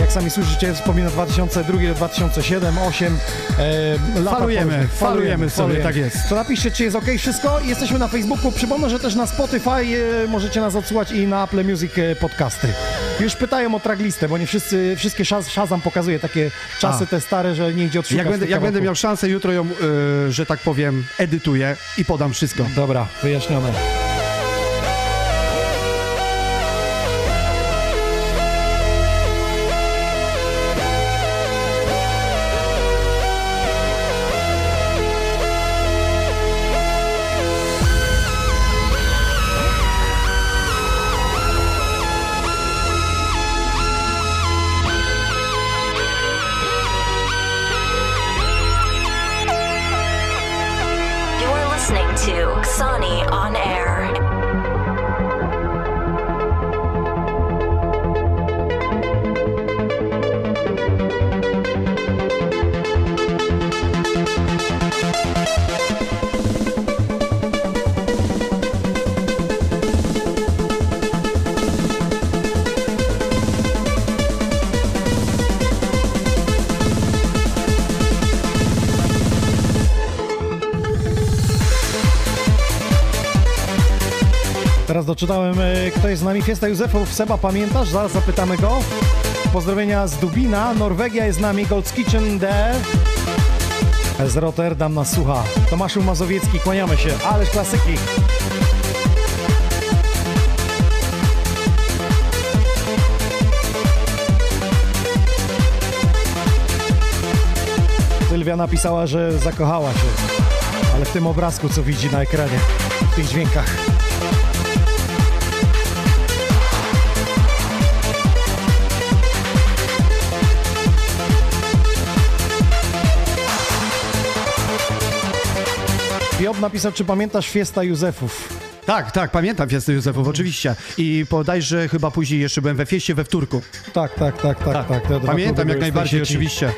jak sami słyszycie, wspomina 2002 do 2007, 8 e, lata Falujemy, później. falujemy sobie, tak jest. To napiszcie, czy jest ok wszystko. Jesteśmy na Facebooku. Przypomnę, że też na Spotify e, możecie nas odsłuchać i na Apple Music e, podcasty. Już pytają o tracklistę, bo nie wszyscy, wszystkie Shaz- Shazam pokazuje takie czasy A. te stare, że nie idzie odszukać Jak będę, jak będę miał szansę, jutro ją, y, że tak powiem, edytuję i podam wszystko. Dobra, wyjaśnione. Teraz doczytałem, e, kto jest z nami. Fiesta Józefów. Seba, pamiętasz? Zaraz zapytamy go. Pozdrowienia z Dubina. Norwegia jest z nami. Gold's Kitchen D. Z Rotterdam nas słucha. Tomaszu Mazowiecki, kłaniamy się. Ależ klasyki. Sylwia napisała, że zakochała się. Ale w tym obrazku, co widzi na ekranie, w tych dźwiękach. Job napisał, czy pamiętasz Fiesta Józefów? Tak, tak, pamiętam Fiestę Józefów, oczywiście. I bodajże chyba później jeszcze byłem we Fieście we Wtórku. Tak, tak, tak, tak, tak. Kluby Pamiętam jak najbardziej, oczywiście.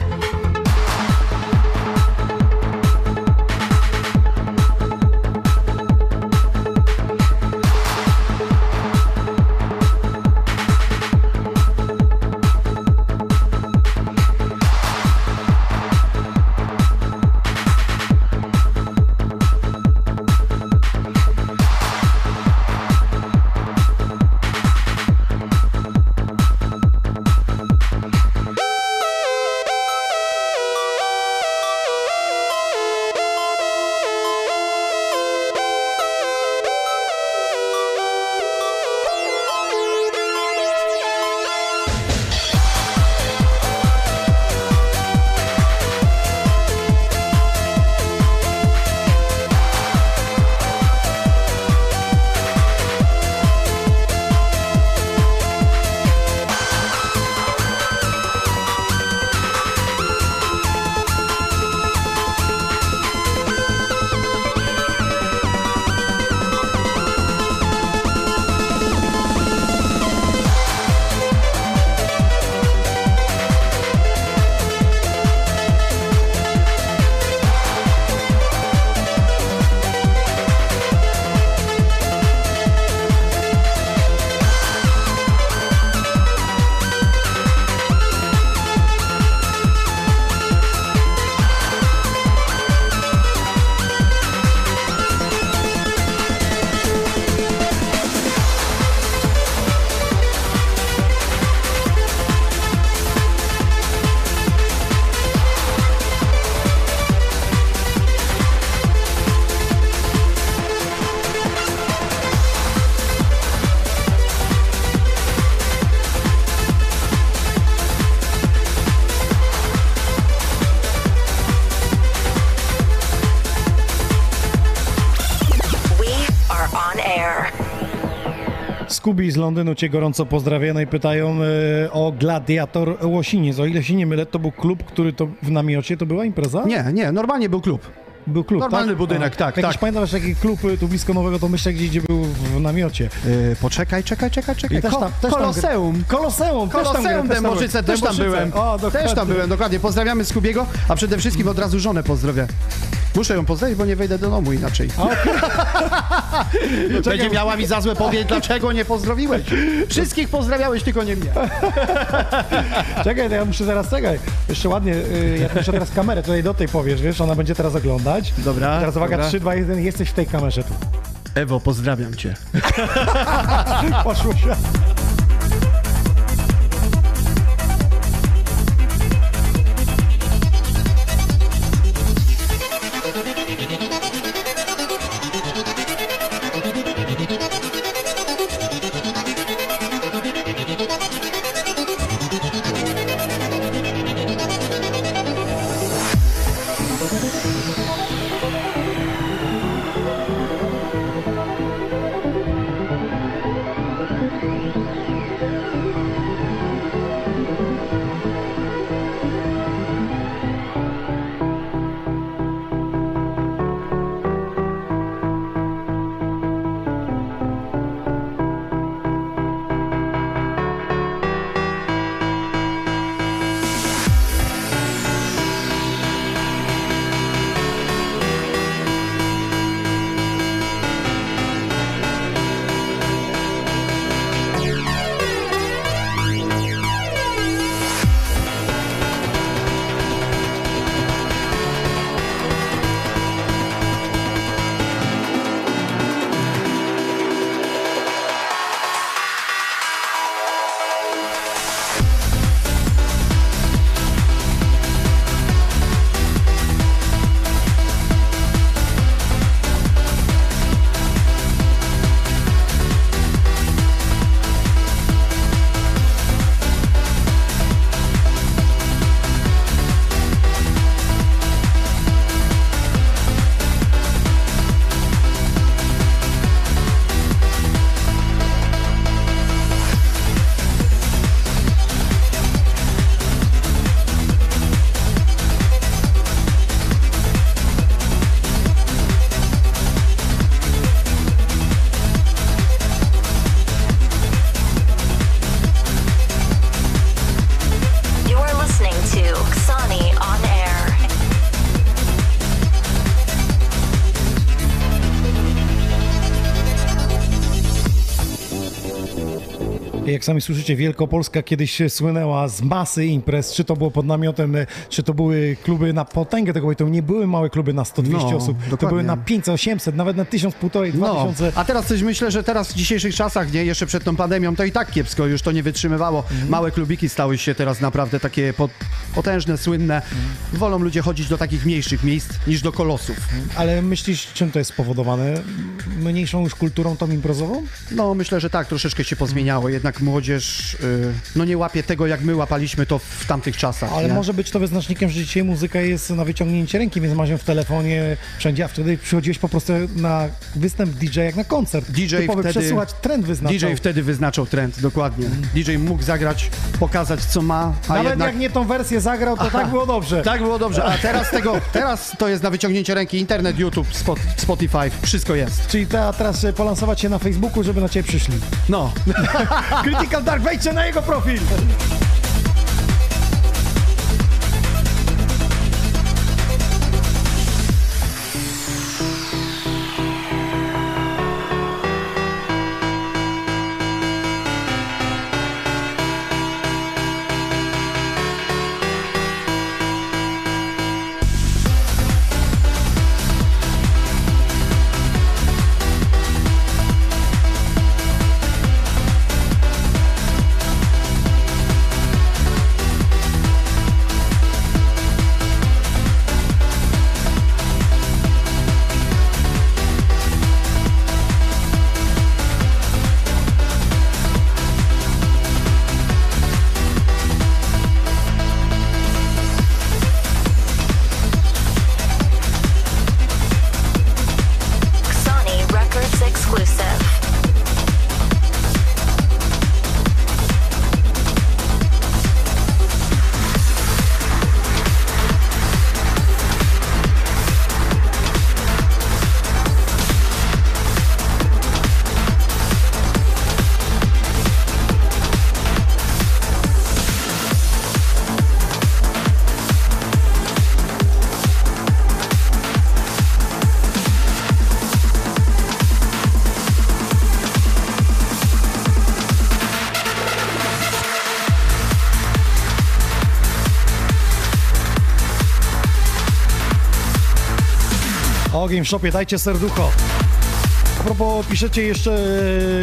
Skubi z Londynu cię gorąco pozdrawiają i pytają e, o Gladiator Łosiniec. O ile się nie mylę, to był klub, który to w namiocie, to była impreza? Nie, nie, normalnie był klub. Był klub, Normalny tak? budynek, tak, Jakiś tak. pamiętasz taki klub y, tu blisko Nowego Tomyśla, gdzie, gdzie był w namiocie. Yy, poczekaj, czekaj, czekaj, czekaj. I też tam- też Koloseum. Koloseum, tam Koloseum tam Dębożyce, też tam byłem. O, też tam byłem, dokładnie. Pozdrawiamy Skubiego, a przede wszystkim od razu żonę pozdrowię. Muszę ją pozdrowić, bo nie wejdę do domu inaczej. Będzie miała mi za złe powiedz, dlaczego nie pozdrowiłeś. Wszystkich pozdrawiałeś, tylko nie mnie. Czekaj, to ja muszę zaraz, czekaj. Jeszcze ładnie, y, jak muszę teraz kamerę tutaj do tej powiesz, wiesz, ona będzie teraz oglądać. Dobra, I teraz uwaga, dobra. 3, 2, 1, jesteś w tej kamerze tu. Ewo, pozdrawiam cię. Poszło się. Jak sami słyszycie, Wielkopolska kiedyś słynęła z masy imprez, czy to było pod namiotem, czy to były kluby na potęgę tego, to nie były małe kluby na 100-200 No, osób, to dokładnie. były na 500, 800, nawet na 1000, 1500, No, 2000. a teraz coś myślę, że teraz w dzisiejszych czasach, nie, jeszcze przed tą pandemią, to i tak kiepsko już to nie wytrzymywało. Małe klubiki stały się teraz naprawdę takie pot, potężne, słynne. Wolą ludzie chodzić do takich mniejszych miejsc niż do kolosów. Ale myślisz, czym to jest spowodowane? Mniejszą już kulturą tą imprezową? No, myślę, że tak, troszeczkę się pozmieniało. Jednak młodzież y, no nie łapie tego, jak my łapaliśmy to w tamtych czasach. Ale nie? może być to wyznacznikiem, że dzisiaj muzyka jest na wyciągnięcie ręki, więc masz ją w telefonie wszędzie, a wtedy przychodziłeś po prostu na występ DJ jak na koncert. DJ Typowy wtedy- przesuwać trend wyznaczał. DJ wtedy wyznaczał trend, dokładnie. DJ mógł zagrać, pokazać co ma, a Nawet jednak... jak nie tą wersję zagrał, to tak było dobrze. Tak było dobrze, a teraz tego, teraz to jest na wyciągnięcie ręki, internet, YouTube, Spot, Spotify, wszystko jest. Czyli te, teraz e, polansować się na Facebooku, żeby na ciebie przyszli. No, Critical Dark, wejdźcie na jego profil! Ogień w szopie, dajcie serducho. A propos, piszecie jeszcze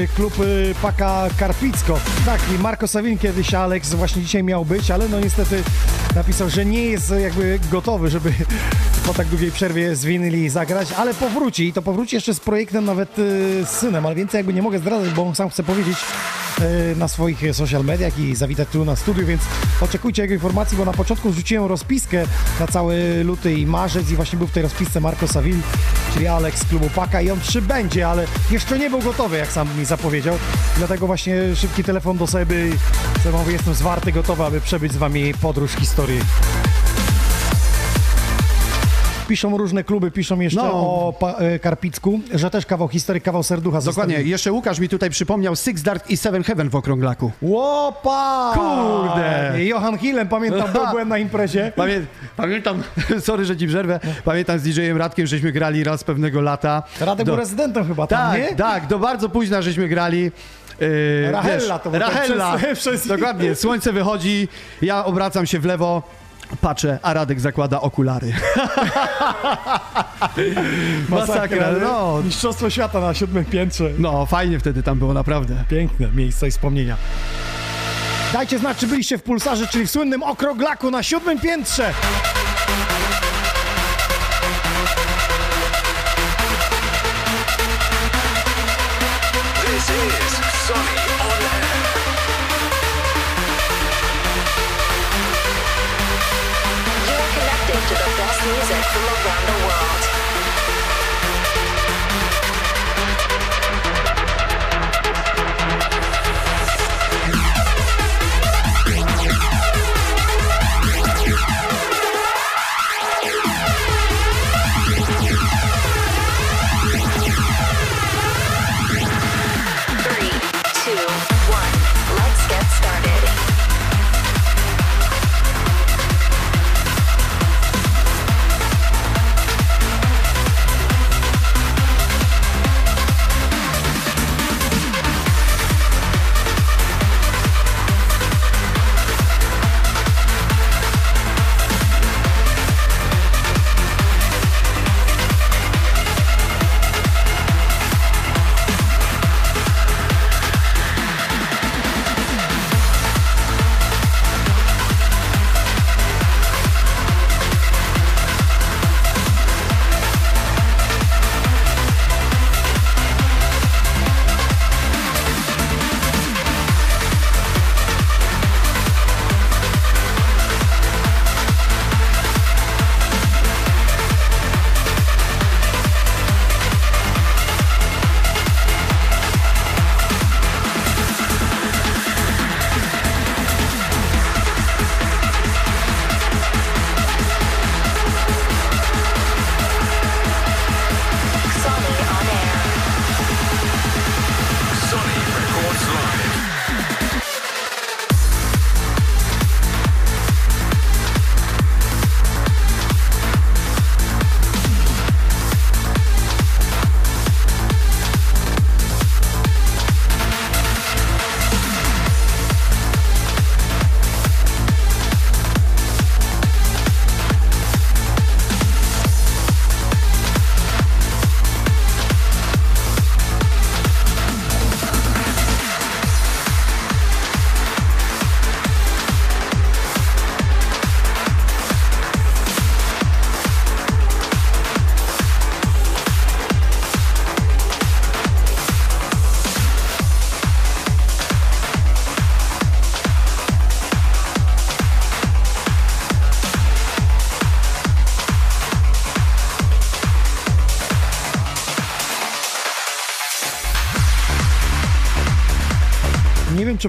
e, klub e, Paka Karpicko. Tak, i Marko Sawin kiedyś, Alex właśnie dzisiaj miał być, ale no niestety napisał, że nie jest jakby gotowy, żeby po tak długiej przerwie z winyli zagrać, ale powróci i to powróci jeszcze z projektem nawet e, z synem, ale więcej jakby nie mogę zdradzać, bo sam chce powiedzieć na swoich social mediach i zawitać tu na studiu, więc oczekujcie jego informacji, bo na początku wrzuciłem rozpiskę na cały luty i marzec i właśnie był w tej rozpisce Marco Savil, czyli Alex z klubu Paka i on przybędzie, ale jeszcze nie był gotowy, jak sam mi zapowiedział. Dlatego właśnie szybki telefon do Seby. Seba mówi, jestem zwarty, gotowy, aby przebyć z wami podróż historii. Piszą różne kluby, piszą jeszcze No. o pa- e, Karpicku, że też kawał historii, kawał serducha dokładnie. Jeszcze Łukasz mi tutaj przypomniał Six Dart i Seven Heaven w Okrąglaku. Łopa! Kurde! Johan Hillem, pamiętam, bo byłem na imprezie. Pamię, pamiętam, sorry, że ci przerwę, pamiętam z DJ-em Radkiem, żeśmy grali raz pewnego lata. Radek Do- był rezydentem chyba tam, Tak, nie? tak, do bardzo późna żeśmy grali. Yy, Rachella to był ten Rachella, przez- przez- dokładnie, słońce wychodzi, ja obracam się w lewo, patrzę, a Radek zakłada okulary. Masakra, no. Mistrzostwo świata na siódmym piętrze. No, fajnie wtedy tam było, naprawdę. Piękne miejsca i wspomnienia. Dajcie znać, czy byliście w Pulsarze, czyli w słynnym Okroglaku na siódmym piętrze.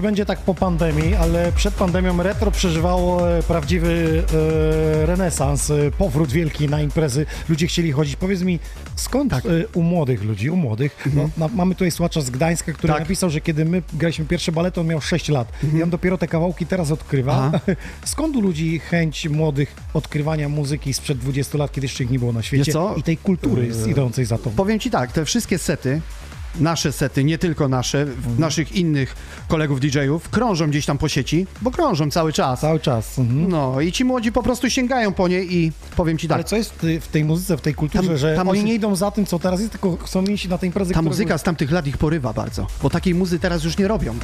Czy będzie tak po pandemii, ale przed pandemią retro przeżywało e, prawdziwy e, renesans, e, powrót wielki na imprezy. Ludzie chcieli chodzić. Powiedz mi, skąd Tak. e, u młodych ludzi, u młodych, no, na, mamy tutaj słuchacza z Gdańska, który Tak. napisał, że kiedy my graliśmy pierwsze balety, on miał 6 lat. I on dopiero te kawałki teraz odkrywa. Aha. Skąd u ludzi chęć młodych odkrywania muzyki sprzed 20 lat, kiedy jeszcze ich nie było na świecie i tej kultury idącej za to? Powiem ci tak, te wszystkie sety, nasze sety, nie tylko nasze, naszych innych kolegów DJ-ów, krążą gdzieś tam po sieci, bo krążą cały czas. Cały czas. Mhm. No i ci młodzi po prostu sięgają po nie i powiem ci tak, Ale co jest w tej- muzyce, w tej kulturze, Tam- że ta oni muzy- nie idą za tym, co teraz jest, tylko chcą iść na te imprezy, ta które muzyka z tamtych lat ich porywa bardzo, bo takiej muzy teraz już nie robią.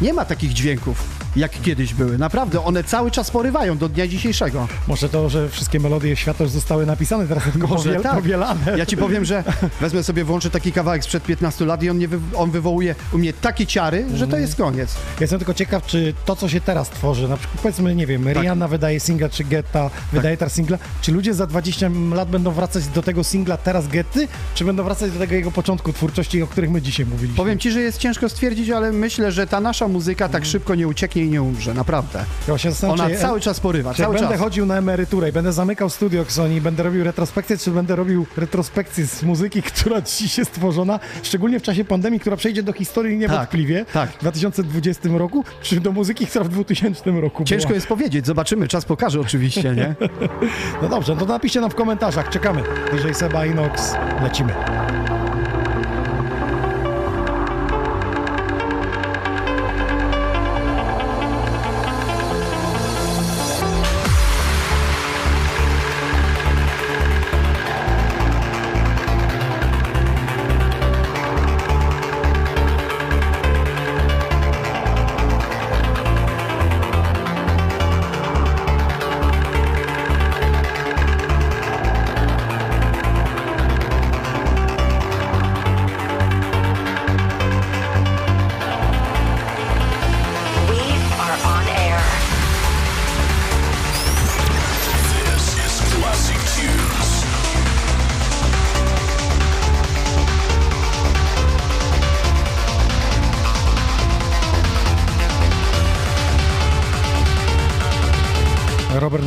Nie ma takich dźwięków, jak kiedyś były. Naprawdę, one cały czas porywają do dnia dzisiejszego. Może to, że wszystkie melodie świata już zostały napisane, teraz tylko Może powiel- tak. powielane. Ja ci powiem, że wezmę sobie, włączę taki kawałek sprzed 15 lat i on, nie wy, on wywołuje u mnie takie ciary, że to jest koniec. Ja jestem tylko ciekaw, czy to, co się teraz tworzy, na przykład powiedzmy, nie wiem, Tak. Rihanna wydaje singla, czy Getta wydaje teraz singla, czy ludzie za 20 lat będą wracać do tego singla teraz Getty, czy będą wracać do tego jego początku twórczości, o których my dzisiaj mówiliśmy? Powiem ci, że jest ciężko stwierdzić, ale myślę, że ta nasza muzyka tak szybko nie ucieknie i nie umrze, naprawdę. Ja się Ona czy- cały czas porywa, Czy cały będę czas. chodził na emeryturę i będę zamykał studio Sony, będę robił retrospekcję, czy będę robił retrospekcję z muzyki, która dziś jest stworzona, szczególnie w czasie pandemii, która przejdzie do historii niewątpliwie tak. w 2020 roku, czy do muzyki, która w 2000 roku Ciężko była. jest powiedzieć, zobaczymy, czas pokaże oczywiście, nie? No dobrze, no to napiszcie nam w komentarzach, czekamy. DJ Seba Inox, lecimy.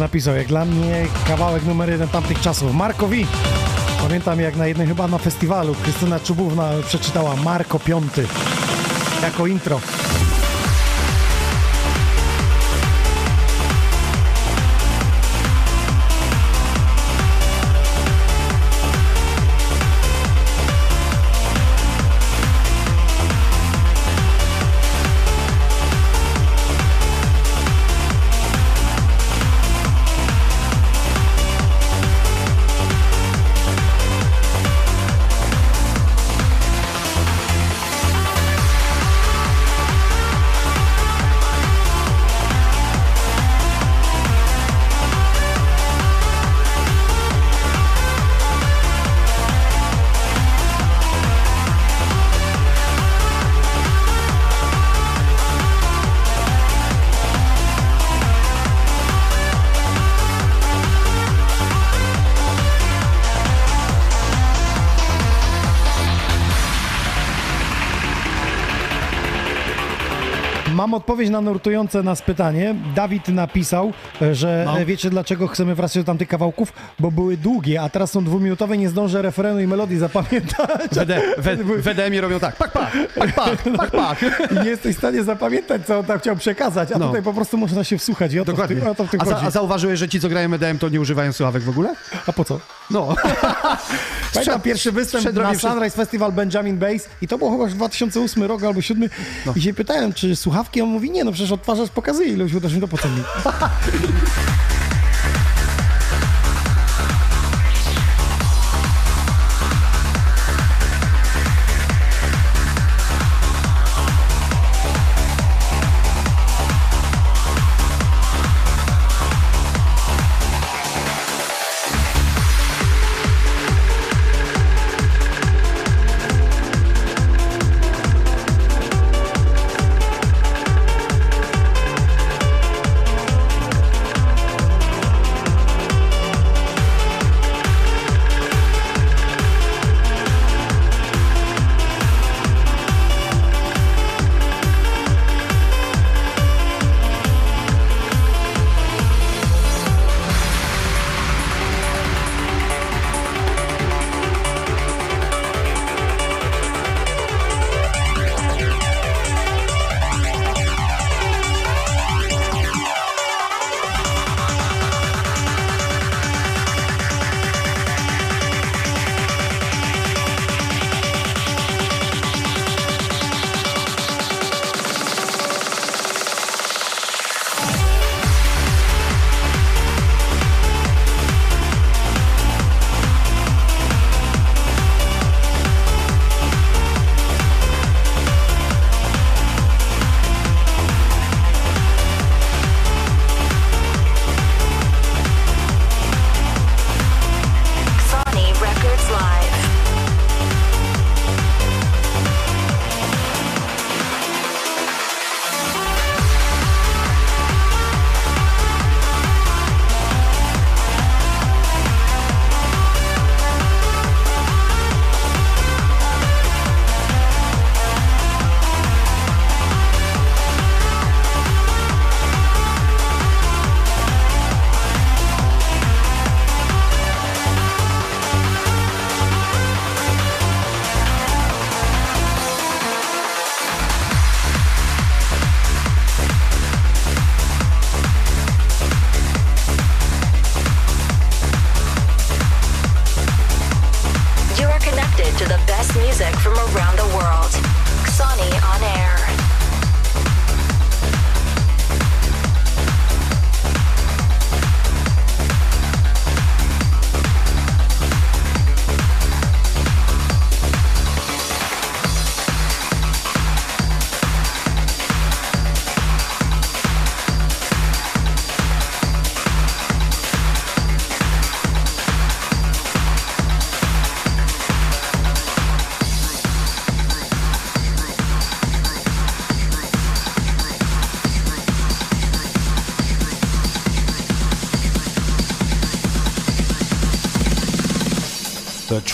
Napisał, jak dla mnie kawałek numer jeden tamtych czasów. Markowi. Pamiętam jak na jednym chyba na festiwalu Krystyna Czubówna przeczytała Marko Piąty jako intro. Mam odpowiedź na nurtujące nas pytanie. Dawid napisał, e, że No. e, wiecie dlaczego chcemy wracać do tamtych kawałków? Bo były długie, a teraz są dwuminutowe, nie zdążę referenu i melodii zapamiętać. WD, w, w EDM-ie robią tak, pak, pak, pak, pak, pak, pak. I nie jesteś w stanie zapamiętać, co on tam chciał przekazać, a No. tutaj po prostu można się wsłuchać i o to, w Dokładnie. tym, o to w tym A, za, a zauważyłeś, że ci, co grają EDM, to nie używają słuchawek w ogóle? A po co? No. Pamiętam pierwszy występ na. Sunrise Festival Benjamin Bass i to było chyba już 2008 rok albo 2007 No. i się pytałem, czy słuchawki, on mówi, nie no przecież odtwarzasz pokazy i ludzie uderzył to po mi?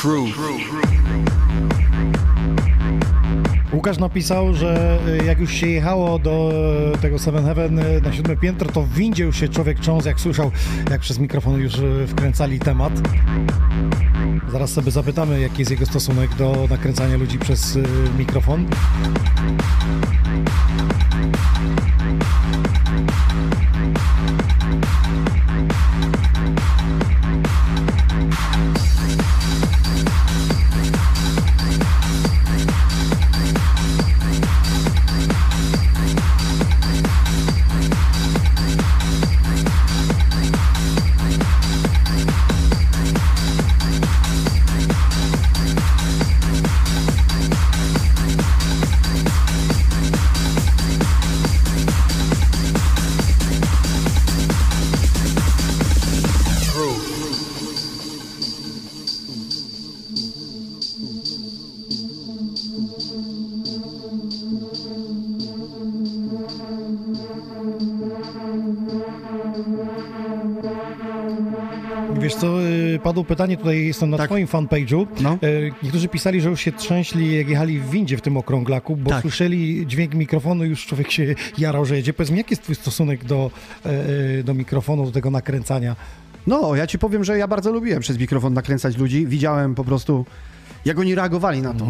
truth. Łukasz napisał, że y, jak już się jechało do y, tego Seven Heaven y, na siódme piętro, to w windzie już się człowiek cząs, jak słyszał, jak przez mikrofon już wkręcali temat. Zaraz sobie zapytamy, jaki jest jego stosunek do nakręcania ludzi przez y, mikrofon. Padło pytanie, tutaj jestem na Tak. twoim fanpage'u. No. Y, Niektórzy pisali, że już się trzęśli, jak jechali w windzie w tym okrąglaku, bo Tak. słyszeli dźwięk mikrofonu i już człowiek się jarał, że jedzie. Powiedz mi, jaki jest twój stosunek do, y, do mikrofonu, do tego nakręcania? No, ja ci powiem, że ja bardzo lubiłem przez mikrofon nakręcać ludzi. Widziałem po prostu, jak oni reagowali na to.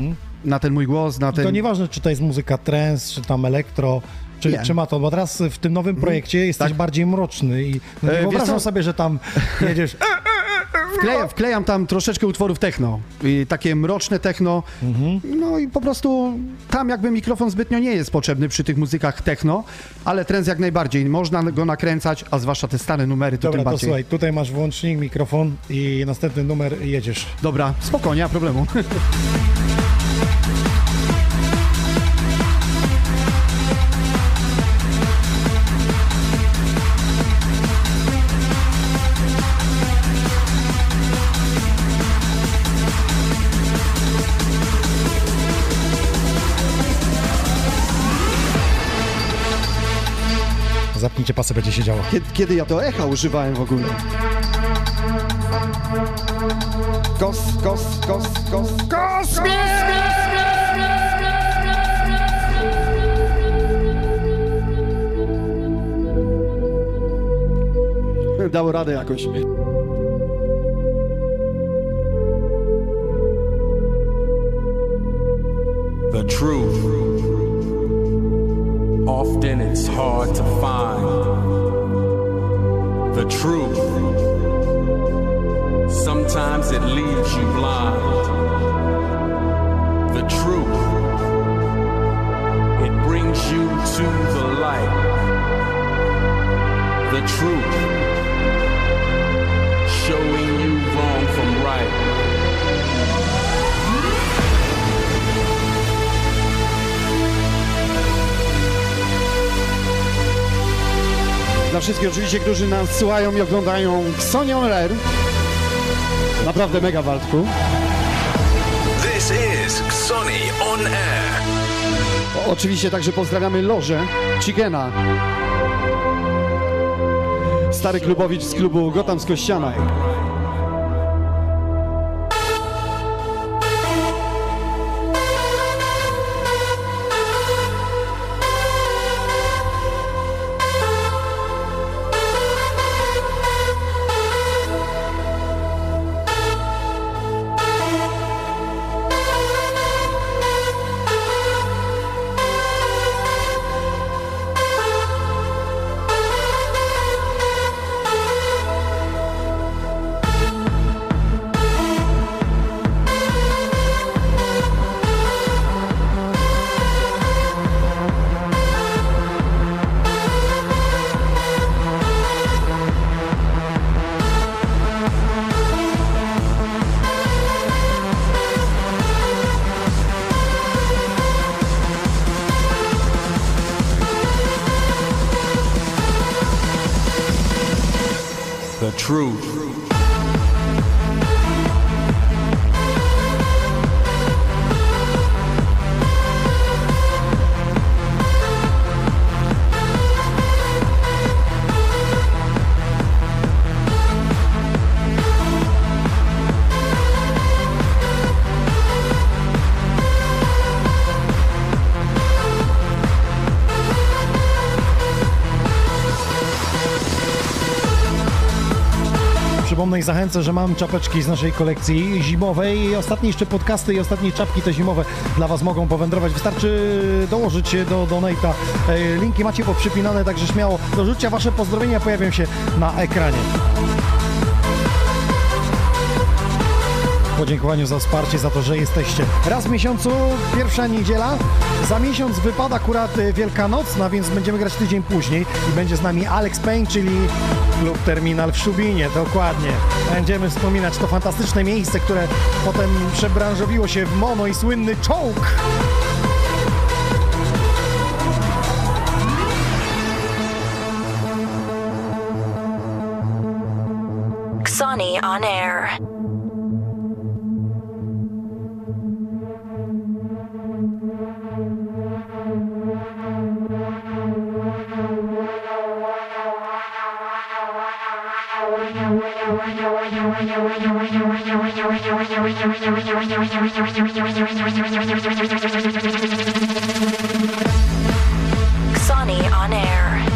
Na ten mój głos, na ten... To nieważne, czy to jest muzyka trance, czy tam elektro, czy, Nie. czy ma to, bo teraz w tym nowym projekcie jesteś Tak. bardziej mroczny i no, nie E, wyobrażam sobie, że tam jedziesz... Wklejam, wklejam tam troszeczkę utworów techno. I takie mroczne techno. No i po prostu tam jakby mikrofon zbytnio nie jest potrzebny przy tych muzykach techno, ale trends jak najbardziej. Można go nakręcać, a zwłaszcza te stare numery to Dobra, tym to bardziej. słuchaj, tutaj masz włącznik, mikrofon i następny numer jedziesz. Dobra, spokojnie, nie ma problemu. Zapnijcie pasy, będzie się działo. Kiedy, kiedy ja to echa używałem w ogóle? Kos, kos, kos, kos, kos! Dało radę jakoś. The truth. Often it's hard to find. The truth. Sometimes it leaves you blind. The truth. It brings you to the light. The truth. Showing you wrong from right. Dla wszystkich oczywiście, którzy nas słuchają i oglądają Sonią Rare. Naprawdę mega Waldku. This is Xoni on Air. O, oczywiście także pozdrawiamy Lożę Cigena. Stary klubowicz z klubu Gotham z Kościana. Zachęcę, że mam czapeczki z naszej kolekcji zimowej i ostatnie jeszcze podcasty i ostatnie czapki te zimowe dla Was mogą powędrować. Wystarczy dołożyć się do donate'a. E, Linki macie poprzypinane, także śmiało dorzućcie Wasze pozdrowienia, pojawią się na ekranie. Podziękowaniu za wsparcie, za to, że jesteście. Raz w miesiącu, pierwsza niedziela. Za miesiąc wypada akurat y, Wielkanocna, więc będziemy grać tydzień później i będzie z nami Alex Payne, czyli klub Terminal w Szubinie, dokładnie. Będziemy wspominać to fantastyczne miejsce, które potem przebranżowiło się w mono i słynny czołg. Sony on air.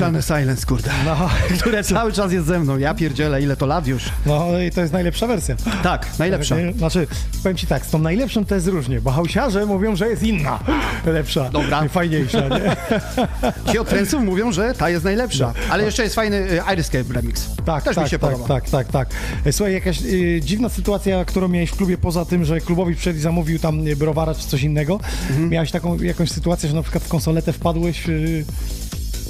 Niezniszczalny silence, kurde. No, Które cały czas jest ze mną. Ja pierdzielę, ile to lat już. no i to jest najlepsza wersja. Tak, najlepsza. Nie? Znaczy, powiem ci tak, z tą najlepszą to jest różnie, bo hałsiarze mówią, że jest inna, lepsza, Dobra. fajniejsza, nie? Ci od trendców mówią, że ta jest najlepsza. Ale jeszcze jest fajny y, Iriscape remix. Tak, Też tak, mi się tak, podoba. tak, tak, tak. E, Słuchaj, jakaś y, dziwna sytuacja, którą miałeś w klubie, poza tym, że klubowi przyszedł i zamówił tam browara czy coś innego, Mhm. miałeś taką jakąś sytuację, że na przykład w konsoletę wpadłeś, y,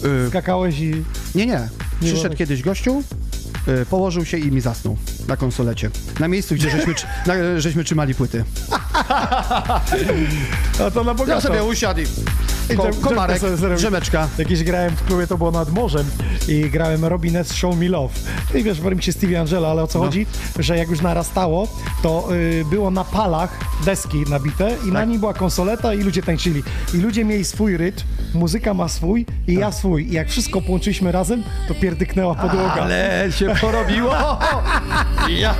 Y, skakałeś i... nie, nie. Przyszedł kiedyś gościu, y, położył się i mi zasnął na konsolecie. Na miejscu, gdzie żeśmy, na, żeśmy trzymali płyty. A to na Ja bogato. sobie usiadł I ko, komarek, drzemeczka. Jakieś grałem w klubie, to było nad morzem i grałem Robin S. Show Me Love. I wiesz, w remixie Stevie Angela, ale o co No. chodzi? Że jak już narastało, to y, było na palach deski nabite i na Tak. nim była konsoleta i ludzie tańczyli. I ludzie mieli swój rytm, muzyka ma swój i ja swój. I jak wszystko połączyliśmy razem, to pierdyknęła podłoga. Ale się porobiło! ja.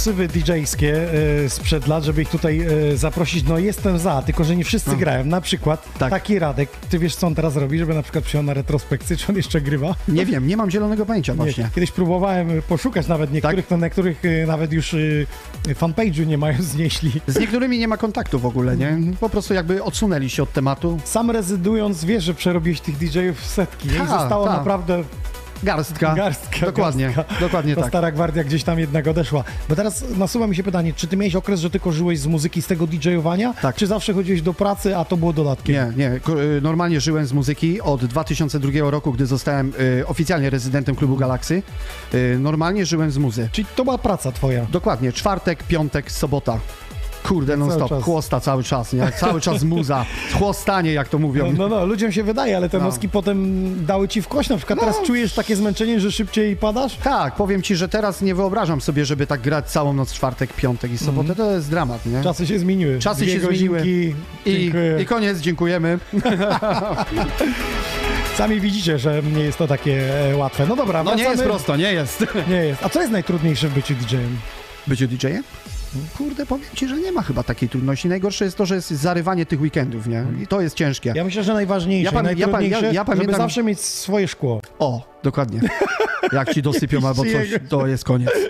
Ksywy DJ-skie e, sprzed lat, żeby ich tutaj e, zaprosić. No jestem za, tylko że nie wszyscy grają. Na przykład Tak. taki Radek. Ty wiesz, co on teraz robi, żeby na przykład przyjął na retrospekcję, czy on jeszcze grywa? Nie wiem, nie mam zielonego pojęcia Nie. właśnie. Kiedyś próbowałem e, poszukać nawet niektórych, to niektórych e, nawet już e, fanpage'u nie mają, znieśli. Z niektórymi nie ma kontaktu w ogóle, nie? Po prostu jakby odsunęli się od tematu. Sam rezydując, wiesz, że przerobiłeś tych DJ-ów w setki nie? i Tak, zostało tak. naprawdę Garstka. garstka. Dokładnie, garstka. dokładnie Ta tak. stara gwardia gdzieś tam jednak odeszła. Bo teraz nasuwa mi się pytanie, czy ty miałeś okres, że tylko żyłeś z muzyki, z tego DJ-owania? Tak. Czy zawsze chodziłeś do pracy, a to było dodatkiem? Nie, nie. Y, Normalnie żyłem z muzyki od 2002 roku, gdy zostałem y, oficjalnie rezydentem klubu Galaksy. Y, normalnie żyłem z muzy. Czyli to była praca twoja? Dokładnie, czwartek, piątek, sobota. Kurde, non Cały stop, czas. chłosta cały czas, nie? Cały czas muza, chłostanie, jak to mówią. No, no, no, ludziom się wydaje, ale te No. noski potem dały ci w kość. Na przykład teraz czujesz takie zmęczenie, że szybciej padasz? Tak, powiem ci, że teraz nie wyobrażam sobie, żeby tak grać całą noc, czwartek, piątek i sobotę. To jest dramat, nie? Czasy się zmieniły. Czasy Dwie się zmieniły. I. I koniec, dziękujemy. Sami widzicie, że nie jest to takie e, łatwe. No dobra, No nie jest wracamy. prosto, nie jest. Nie jest. A co jest najtrudniejsze w byciu DJ-em? Bycie DJ-em? Kurde, powiem ci, że nie ma chyba takiej trudności. Najgorsze jest to, że jest zarywanie tych weekendów, nie? I to jest ciężkie. Ja myślę, że najważniejsze, Ja pam- ja ja- ja żeby pamiętam- zawsze mieć swoje szkło. O, dokładnie. Jak ci dosypią albo coś, to jest koniec.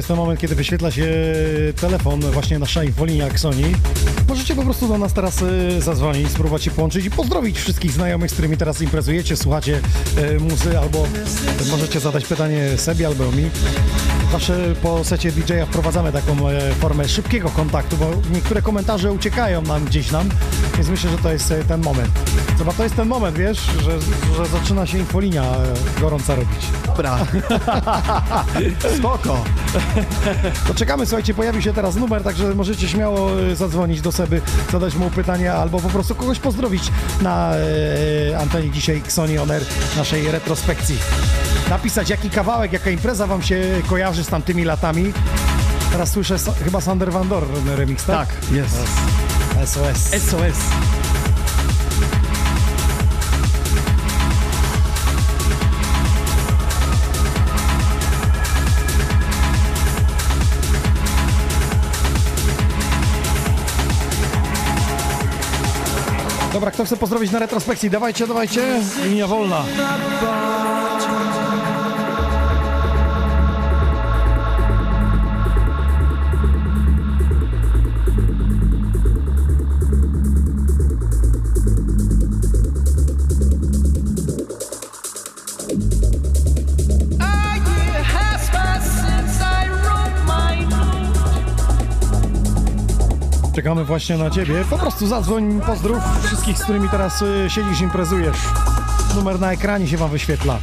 jest ten moment, kiedy wyświetla się telefon właśnie na Shine Axoni. Możecie po prostu do nas teraz e, zadzwonić, spróbować się połączyć i pozdrowić wszystkich znajomych, z którymi teraz imprezujecie, słuchacie e, muzy, albo możecie zadać pytanie Sebi albo mi. Zawsze po secie DJ-a wprowadzamy taką e, formę szybkiego kontaktu, bo niektóre komentarze uciekają nam gdzieś nam, więc myślę, że to jest e, ten moment. Zobacz, to jest ten moment, wiesz, że, że zaczyna się infolinia e, gorąca robić. Dobra. Spoko. To czekamy, słuchajcie, pojawi się teraz numer, także możecie śmiało zadzwonić do Seby, zadać mu pytanie albo po prostu kogoś pozdrowić na e, antenie dzisiaj Xoni On Air naszej retrospekcji. Napisać jaki kawałek, jaka impreza wam się kojarzy z tamtymi latami. Teraz słyszę sa- chyba Sander Van Dorn remix, tak? Tak, jest. SOS. SOS. Dobra, kto chce pozdrowić na retrospekcji? Dawajcie, dawajcie. Linia wolna. Czekamy właśnie na ciebie. Po prostu zadzwoń, pozdrów wszystkich, z którymi teraz y, siedzisz, imprezujesz. Numer na ekranie się wam wyświetla.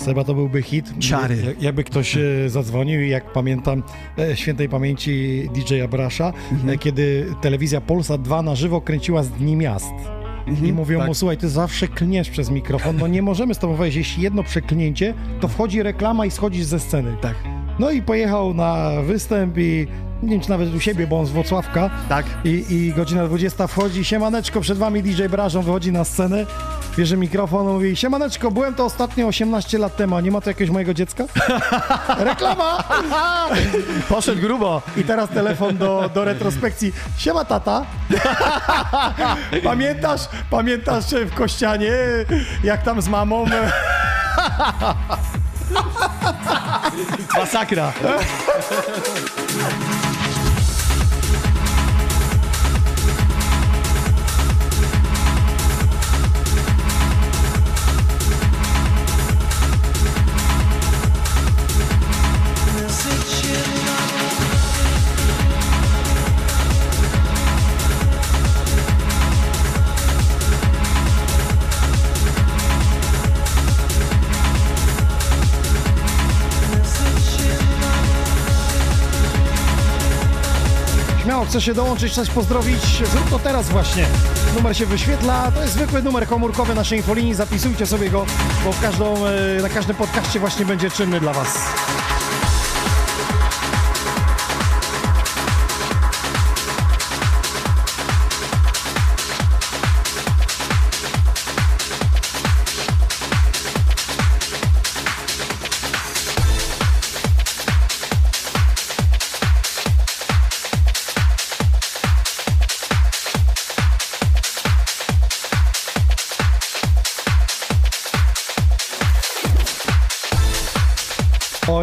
Seba to byłby hit. Ciary. Jak- Jakby ktoś e, zadzwonił i jak pamiętam e, świętej pamięci DJ Abrasza, Mhm. e, kiedy telewizja Polsat 2 na żywo kręciła z Dni Miast. I mówią tak. mu, słuchaj, ty zawsze klniesz przez mikrofon, no nie możemy z tobą wejść, jeśli jedno przeklnięcie, to wchodzi reklama i schodzisz ze sceny. Tak. No i pojechał na występ i nie wiem, czy nawet u siebie, bo on z Włocławka. Tak. I, I godzina 20 wchodzi, siemaneczko, przed wami DJ Brażą wychodzi na scenę, bierze mikrofon, mówi, siemaneczko, byłem to ostatnio 18 lat temu, a nie ma tu jakiegoś mojego dziecka? Reklama! Poszedł grubo. I teraz telefon do, do retrospekcji. Siema tata. Pamiętasz, pamiętasz w Kościanie, jak tam z mamą? Masakra. Śmiało, chcesz się dołączyć, coś pozdrowić? Zrób to teraz właśnie. Numer się wyświetla, to jest zwykły numer komórkowy naszej infolinii, zapisujcie sobie go, bo w każdą, e, na każdym podcaście właśnie będzie czynny dla Was.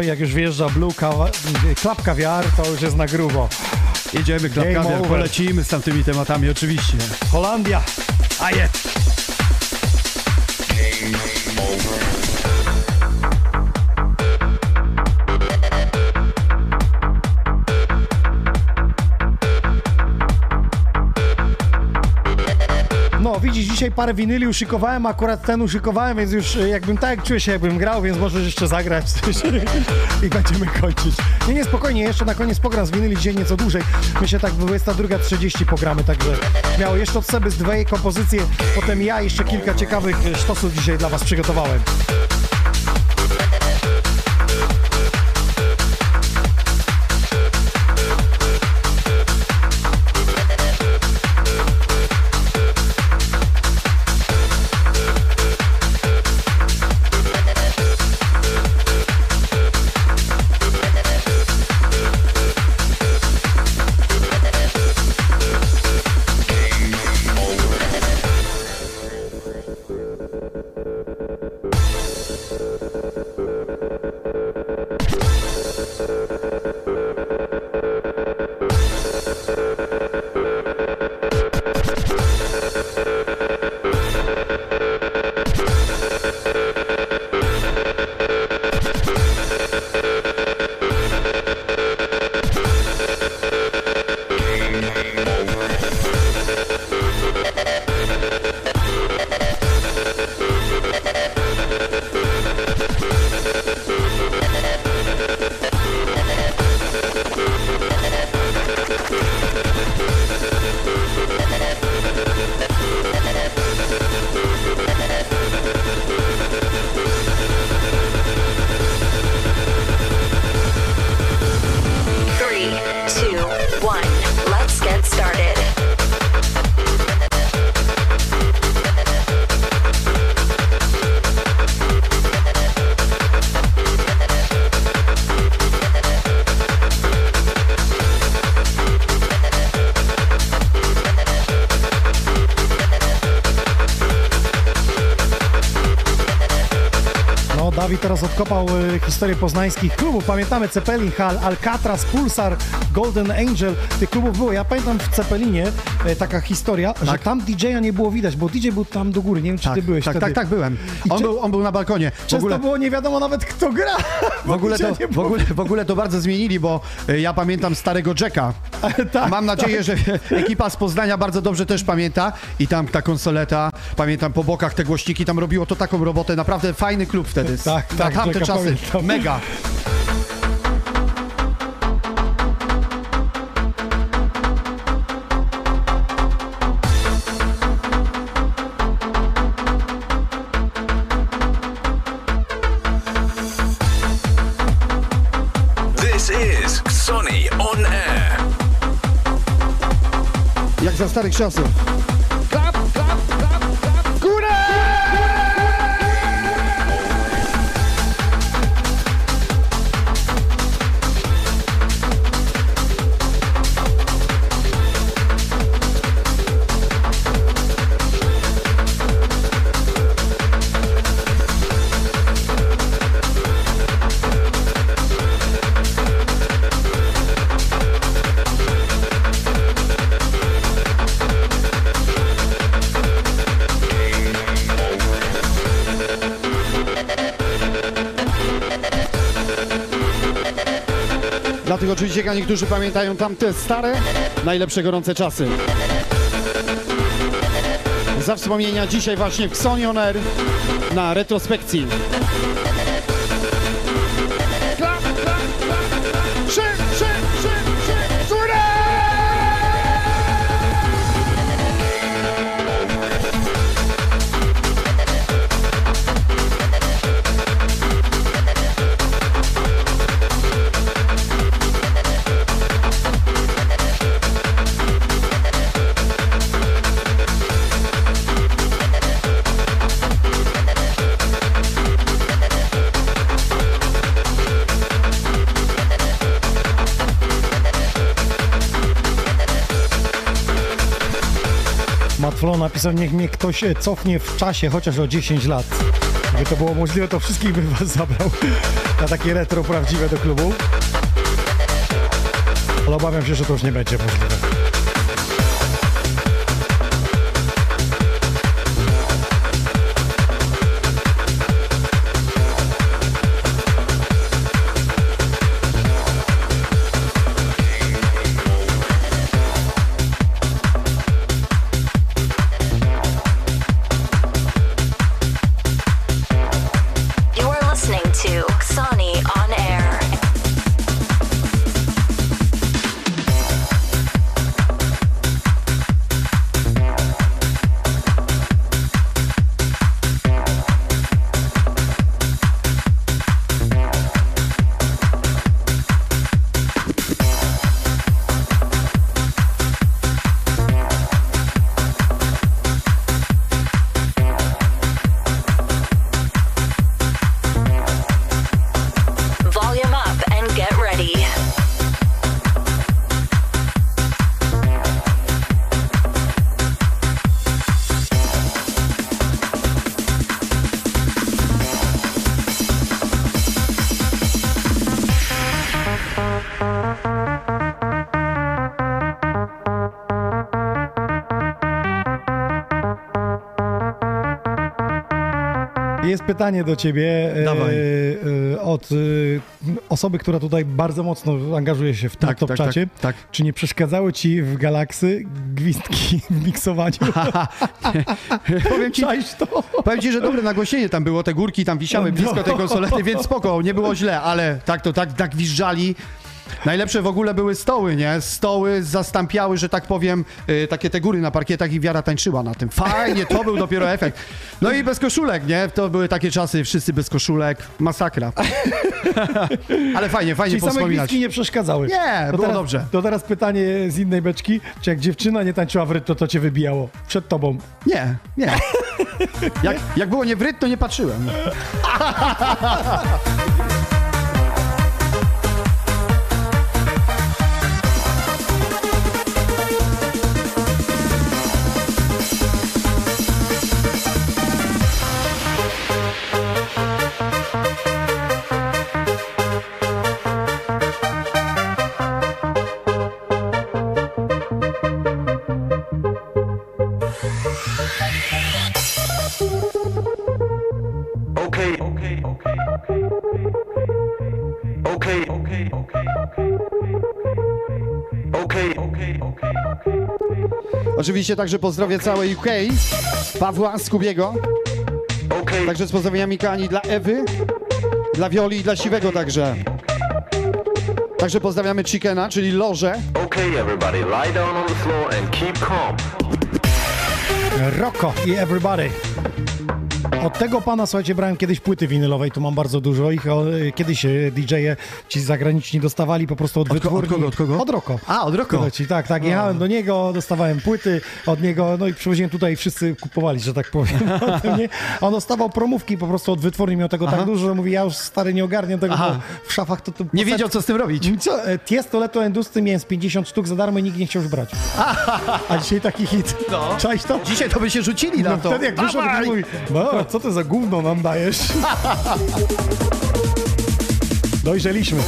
Jak już wjeżdża Blue Kawa- Club Caviar, to już jest na grubo. Klapkami, over. polecimy z tamtymi tematami, oczywiście. Holandia. A jest. Dzisiaj parę winyli uszykowałem, akurat ten uszykowałem, więc już e, jakbym tak czuję się, jakbym grał, więc możesz jeszcze zagrać coś i będziemy kończyć. Nie, nie, spokojnie, jeszcze na koniec pogram z winyli dzisiaj nieco dłużej. Myślę tak 22.30 pogramy, także miało jeszcze od sobie z dwie kompozycje, potem ja jeszcze kilka ciekawych e, sztosów dzisiaj dla was przygotowałem. Dawid teraz odkopał y, historię poznańskich klubów. Pamiętamy Cepelin Hall, Alcatraz, Pulsar, Golden Angel. Tych klubów było. Ja pamiętam w Cepelinie y, taka historia, że Tak. tam DJ-a nie było widać, bo DJ był tam do góry. Nie wiem, czy Tak, ty byłeś tak, wtedy. tak, tak, byłem. On czy- był, on był na balkonie. W Często ogóle, było nie wiadomo nawet, kto gra. w, ogóle to, w, ogóle, w ogóle to bardzo zmienili, bo y, ja pamiętam starego Jacka. tak, Mam nadzieję, że ekipa z Poznania bardzo dobrze też pamięta. I tam ta konsoleta, pamiętam po bokach te głośniki, tam robiło to taką robotę. Naprawdę fajny klub wtedy. Tak, Na tak, tamte Jacka czasy. pamiętam. Mega. This is Sonny on air. Jak za starych czasów. Jak niektórzy pamiętają tamte stare, najlepsze gorące czasy. Za wspomnienia dzisiaj właśnie w Sony On Air na retrospekcji. Napisał, niech mnie ktoś e, cofnie w czasie, chociaż o 10 lat. Gdyby to było możliwe, to wszystkich bym was zabrał na takie retro prawdziwe do klubu. Ale obawiam się, że to już nie będzie możliwe. Pytanie do ciebie e, Dawaj. e, od e, osoby, która tutaj bardzo mocno angażuje się w Tak, tak, top tak, czacie. tak, tak. Czy nie przeszkadzały ci w Galaksy gwizdki w miksowaniu? Powiem ci, Czaisz to? Powiem ci, że dobre nagłośnienie tam było, te górki tam wisiały blisko tej konsolety, więc spoko, nie było źle, ale tak to tak, tak wizżali. Najlepsze w ogóle były stoły, nie? Stoły zastąpiały, że tak powiem, y, takie te góry na parkietach i wiara tańczyła na tym. Fajnie, to był dopiero efekt. No i bez koszulek, nie? To były takie czasy, wszyscy bez koszulek, masakra. Ale fajnie, fajnie Czyli same powspominać. gwizdki nie przeszkadzały. Nie, To było teraz, dobrze. To teraz pytanie z innej beczki. Czy jak dziewczyna nie tańczyła w rytm, to to cię wybijało? Przed tobą. Nie, nie. Jak, jak było nie w rytm, to nie patrzyłem. Oczywiście także pozdrowię całe UK, Pawła Skubiego. Okay, Także z pozdrowieniami kochani dla Ewy, dla Wioli i dla Siwego także. Także pozdrawiamy Chickena, czyli Loże. okay, everybody, lie down on the floor and keep calm. Rocco i Everybody. Od tego pana, słuchajcie, brałem kiedyś płyty winylowej, tu mam bardzo dużo ich. O, y, Kiedyś y, DJ-e ci zagraniczni dostawali po prostu od, Od ko- od wytwórni. kogo, od kogo? Od Rocco. A, od. Słuchajcie, tak, tak, jechałem do niego, dostawałem płyty od niego, no i przywoziłem tutaj wszyscy kupowali, że tak powiem. On dostawał promówki po prostu od wytwórni, miał tego tak dużo, że mówi, ja już stary nie ogarniam tego, Aha. bo w szafach to... to Nie wiedział co z tym robić. co, e, Tiesto Leto Endusty miałem z 50 sztuk za darmo i nikt nie chciał już brać. A dzisiaj taki hit. No. Cześć to? Dzisiaj to by się rzucili na No to. wtedy jak wyszło, to Dawaj! mówi, no co ty za gówno nam dajesz? Dojrzeliśmy.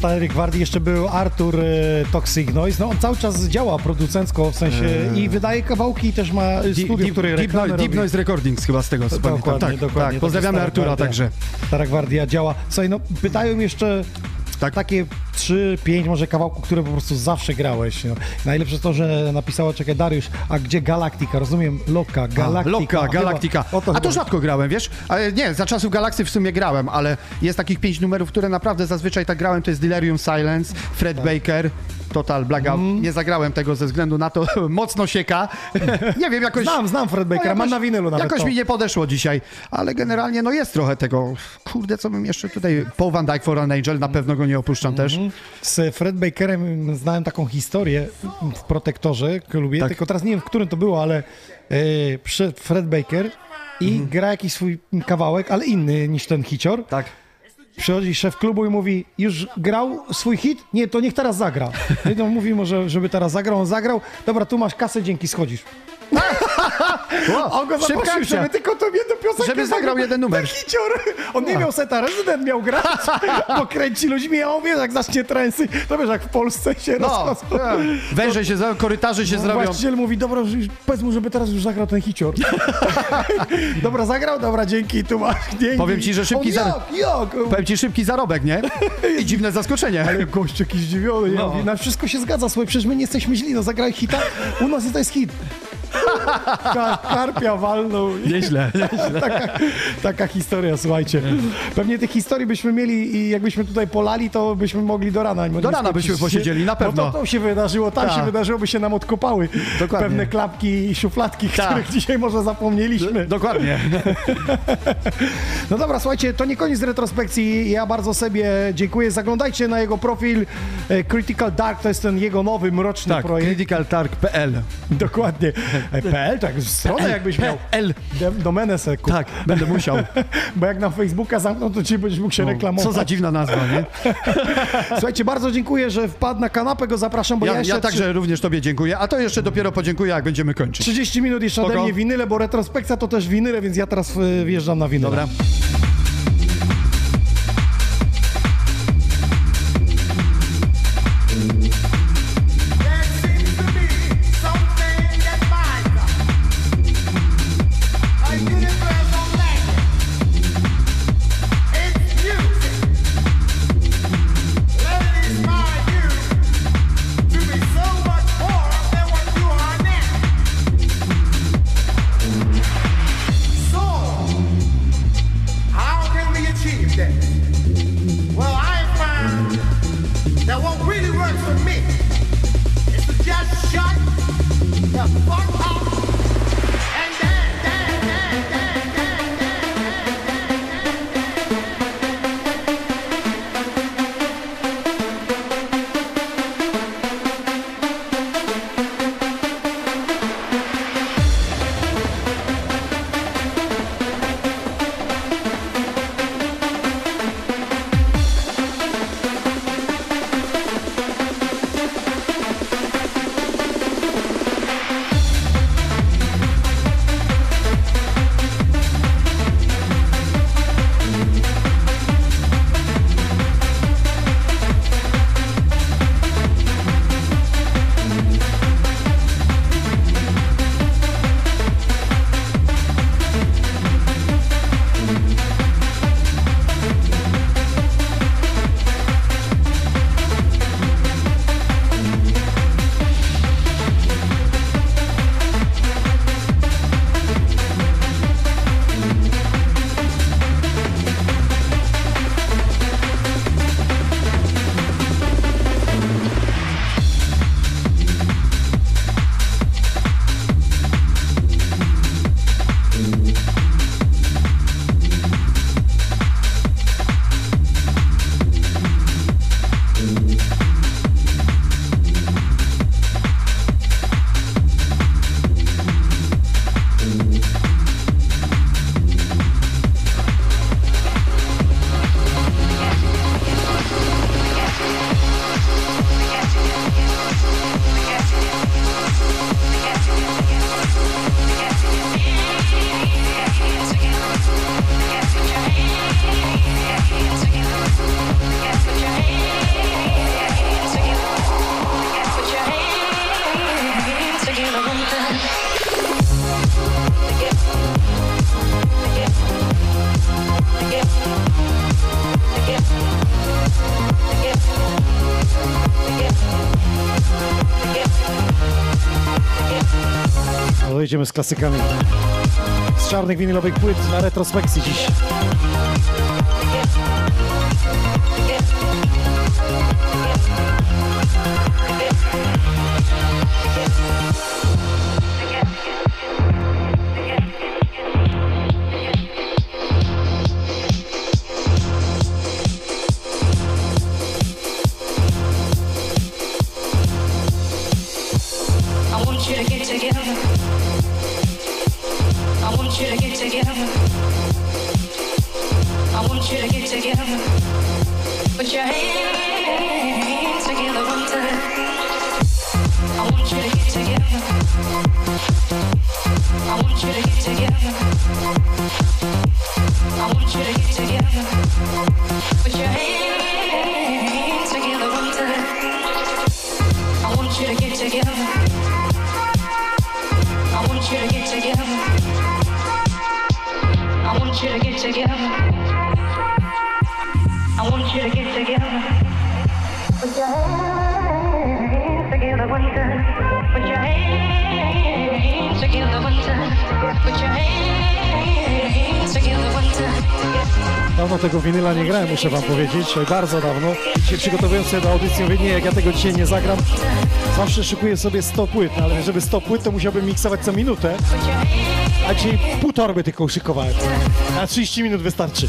Starej Gwardii jeszcze był Artur e, Toxic Noise. No on cały czas działa producencko, w sensie i wydaje kawałki i też ma e, studio, deep, które deep, Noise, deep. Noise Recordings chyba z tego co pamiętam. Dokładnie, Tak, dokładnie. tak. Pozdrawiamy Artura Gwardia. także. Stara Gwardia działa. Słuchaj, no pytają jeszcze Tak. takie 3, 5 może kawałków, które po prostu zawsze grałeś. No. Najlepsze to, że napisała, czekaj, Dariusz, a gdzie Galaktika? Rozumiem, Loka, Galaktika. Loka, Galaktika. to A to rzadko grałem, wiesz? Ale nie, za czasów Galaksy w sumie grałem, ale jest takich pięć numerów, które naprawdę zazwyczaj tak grałem. To jest Delirium Silence, Fred Tak. Baker, Total Blackout. Mhm. Nie zagrałem tego ze względu na to, mocno sieka. nie wiem, jakoś... Znam, znam Fred Bakera, mam na winylu nawet Jakoś to. mi nie podeszło dzisiaj, ale generalnie no jest trochę tego. Kurde, co bym jeszcze tutaj... Paul Van Dyke for an Angel, na pewno go nie opuszczam też. Mhm. Z Fred Bakerem znałem taką historię w Protektorze, lubię, Tak. tylko teraz nie wiem, w którym to było, ale przyszedł Fred Baker i Mhm. gra jakiś swój kawałek, ale inny niż ten hicior. Tak. Przychodzi szef klubu i mówi, już grał swój hit? Nie, to niech teraz zagra. To mówi mu, że, żeby teraz zagrał, on zagrał. Dobra, tu masz kasę, dzięki, schodzisz. O, On go szybka zaprosił, żeby tylko to jedną piosenkę Żeby zagrał jeden numer. Ten hicior. On nie miał seta, rezydent miał grać, bo kręci ludźmi, a on wie, jak zacznie trensy, to wiesz, jak w Polsce się No, rozchodzą. tak. węże się, za- korytarze się zrobią. Właściciel mówi, dobra, powiedz mu, żeby teraz już zagrał ten hicior. dobra, zagrał? Dobra, dzięki, tu masz dzięki. Powiem ci, że szybki On, zar- jak, jak? Powiem ci szybki zarobek, nie? I dziwne zaskoczenie. Ale gość jakiś zdziwiony, ja No. mówię, na wszystko się zgadza, słuchaj, przecież my nie jesteśmy źli, no zagraj hita, u nas to jest hit. Ka- Karpia walnął. Nieźle, nieźle. taka, taka historia, słuchajcie. Pewnie tych historii byśmy mieli i jakbyśmy tutaj polali, to byśmy mogli do rana. Do rana byśmy posiedzieli, na pewno. No to, to się wydarzyło, tam Tak. się wydarzyło, by się nam odkopały Dokładnie. pewne klapki i szufladki, Tak. których dzisiaj może zapomnieliśmy. Dokładnie. No dobra, słuchajcie, to nie koniec retrospekcji. Ja bardzo sobie dziękuję. Zaglądajcie na jego profil e, Critical Dark, to jest ten jego nowy, mroczny Tak, projekt. criticaltark.pl. Dokładnie. PL, tak, stronę jakbyś miał. L. De- Domenę se kup. Tak, będę musiał. Bo jak na Facebooka zamkną, to ci będziesz mógł się reklamować. Co za dziwna nazwa, nie? Słuchajcie, bardzo dziękuję, że wpadł na kanapę, go zapraszam, bo ja, Ja, jeszcze ja także również tobie dziękuję, a to jeszcze dopiero podziękuję, jak będziemy kończyć. 30 minut jeszcze ode Spoko. mnie winyle, bo retrospekcja to też winyle, więc ja teraz y, wjeżdżam na winyle. Dobra. Z klasykami. Z czarnych winylowych płyt na retrospekcji dziś. I muszę wam powiedzieć, bardzo dawno. Dzisiaj przygotowując się do audycji, mówię, nie, jak ja tego dzisiaj nie zagram, zawsze szykuję sobie 100 płyt, no, ale żeby 100 płyt, to musiałbym miksować co minutę, a dzisiaj pół torby tylko uszykowałem. Na 30 minut wystarczy.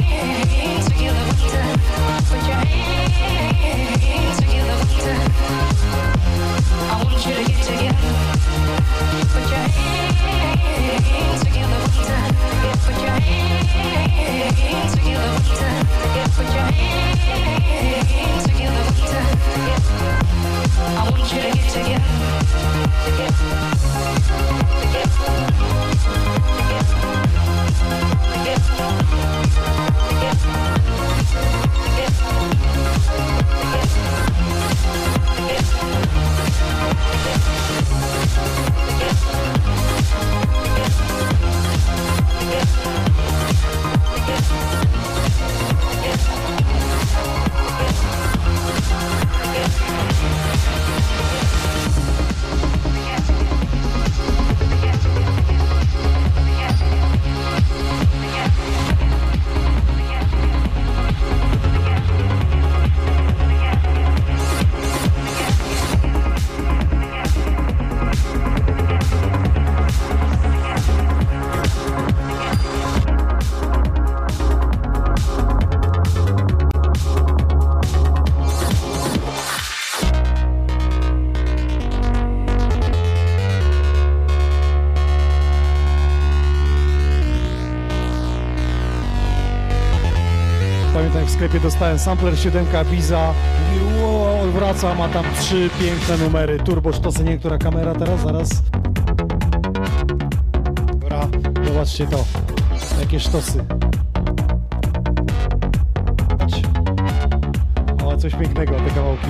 want you dostałem sampler 7 Biza. Mówię, "Ło", Wraca, ma tam trzy piękne numery. Turbo sztosy, nie która kamera teraz, zaraz. Dobra, zobaczcie to. Jakie sztosy. O, coś pięknego, te kawałki.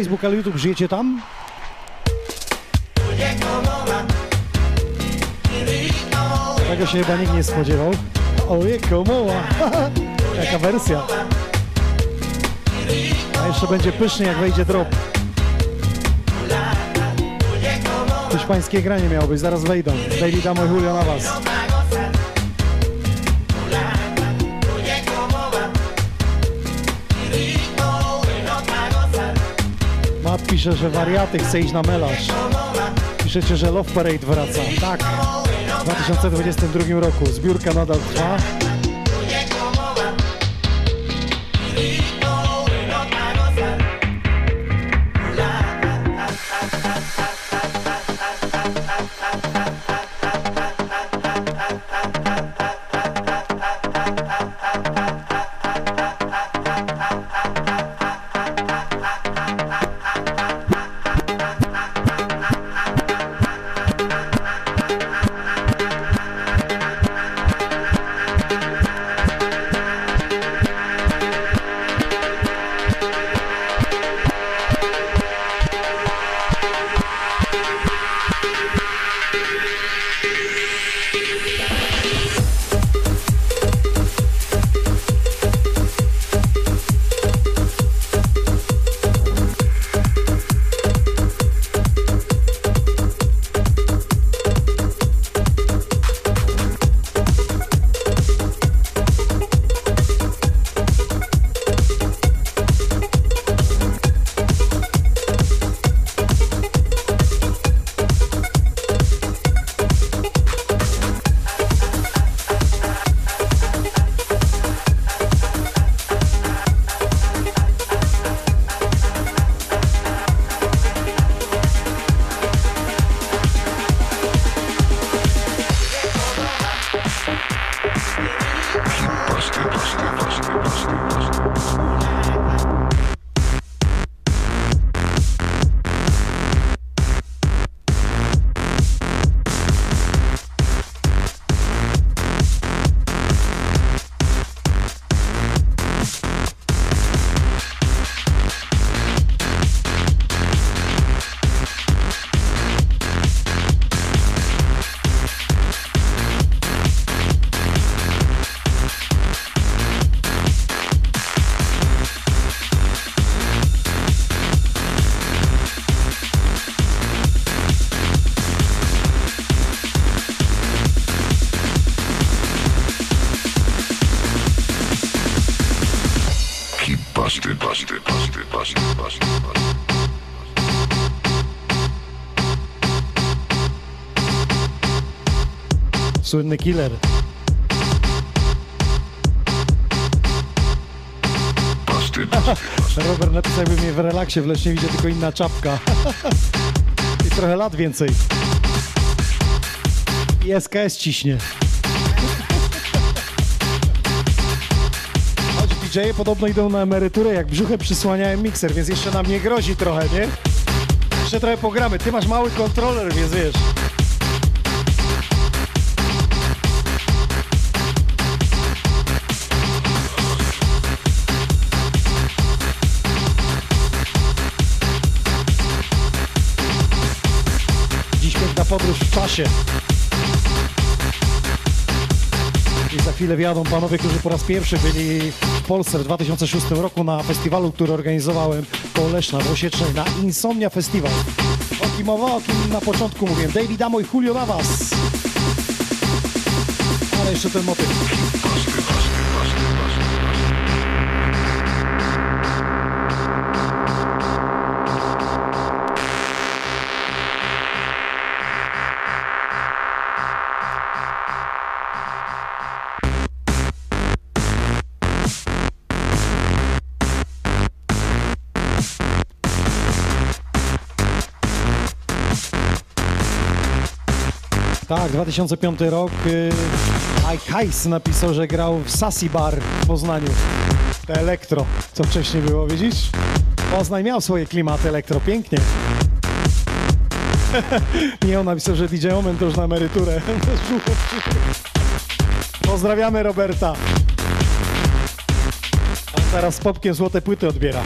Facebook, ale YouTube, żyjecie tam? Tego się chyba nikt nie spodziewał. Oje, komoła! Jaka wersja. A jeszcze będzie pysznie, jak wejdzie drop. Hiszpańskie granie miało być, zaraz wejdą. David Damo i Julio na was. Pisze, że wariaty chce iść na melarz. Piszecie, że Love Parade wraca. Tak. W 2022 roku. Zbiórka nadal trwa. Słynny killer. Robert napisał, jakby mnie w relaksie w Lesznie widzę tylko inna czapka. I trochę lat więcej. I SKS ciśnie. Choć DJ-e podobno idą na emeryturę, jak brzuchę przysłaniałem mikser, więc jeszcze nam nie grozi trochę, nie? Jeszcze trochę pogramy. Ty masz mały kontroler, więc wiesz. Czasie. I za chwilę wjadą panowie, którzy po raz pierwszy byli w Polsce w 2006 roku na festiwalu, który organizowałem koło Leszna w Osiecznej na Insomnia Festival. O kim mowa, o kim na początku mówiłem. David Amo i Julio Navas. Ale jeszcze ten motyw. Tak, 2005 rok. y, Mike Heiss napisał, że grał w Sassy Bar w Poznaniu. Te elektro, co wcześniej było, widzisz? Poznań miał swoje klimaty elektro, pięknie. Nie, on napisał, że DJ Omen to już na emeryturę. Pozdrawiamy Roberta. A teraz z popkiem złote płyty odbiera.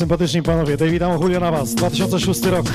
Sympatyczni panowie. David Julio Navas, 2006 rok.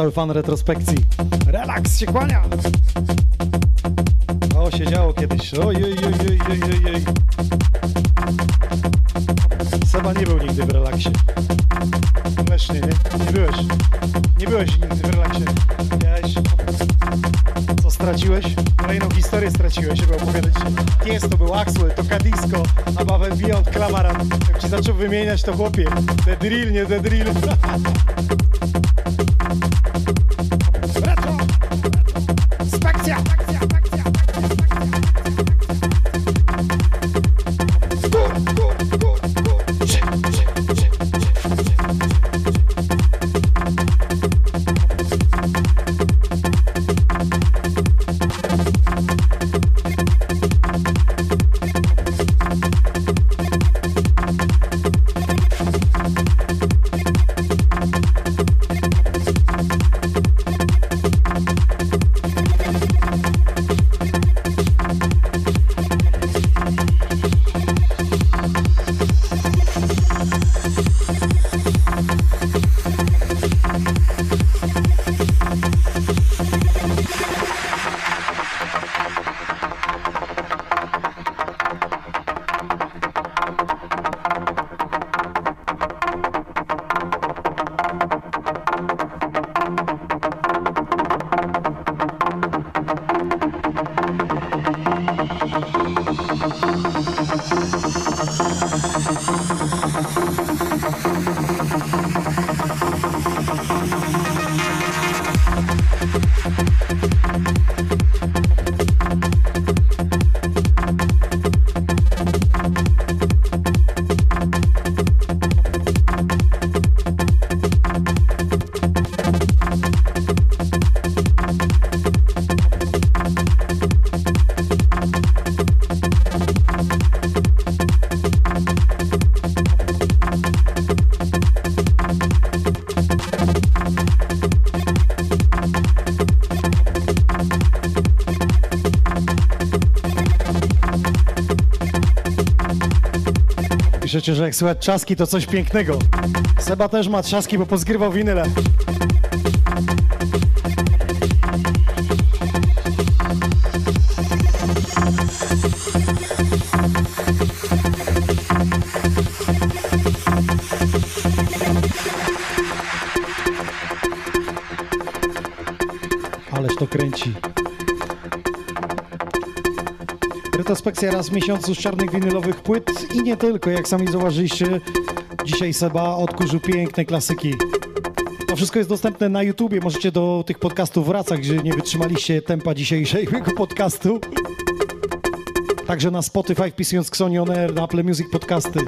Stały fan retrospekcji. Relaks się kłania! O, się działo kiedyś. Oj, oj, oj, oj, oj, oj, oj. Seba nie był nigdy w relaksie. Też nie, nie? Byłeś. Nie byłeś nigdy w relaksie. Miałeś... Co straciłeś? Kolejną historię straciłeś, żeby opowiadać. Jest, to był Axwell, to Cadisko, Above and Beyond, Klamaran. Jak ci zaczął wymieniać, to chłopie. The drill, nie the drill. Piszecie, że jak słychać trzaski, to coś pięknego. Seba też ma trzaski, bo pozgrywał winyle. Retrospekcja raz w miesiącu z czarnych winylowych płyt i nie tylko, jak sami zauważyliście. Dzisiaj Seba odkurzył piękne klasyki. To wszystko jest dostępne na YouTubie, możecie do tych podcastów wracać, gdzie nie wytrzymaliście tempa dzisiejszego podcastu. Także na Spotify wpisując Xonion Air, na Apple Music podcasty.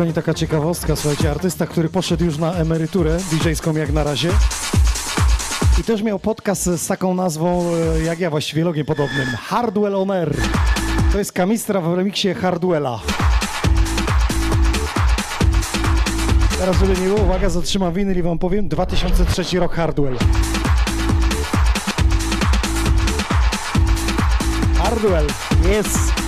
Koni taka ciekawostka, słuchajcie, artysta, który poszedł już na emeryturę DJ-ską jak na razie. I też miał podcast z taką nazwą, e, jak ja właściwie, logiem podobnym. Hardwell On Air. To jest kamistra w remiksie Hardwella. Teraz, żeby nie było, uwaga, zatrzymam winyl i wam powiem, 2003 rok Hardwell. Hardwell, yes.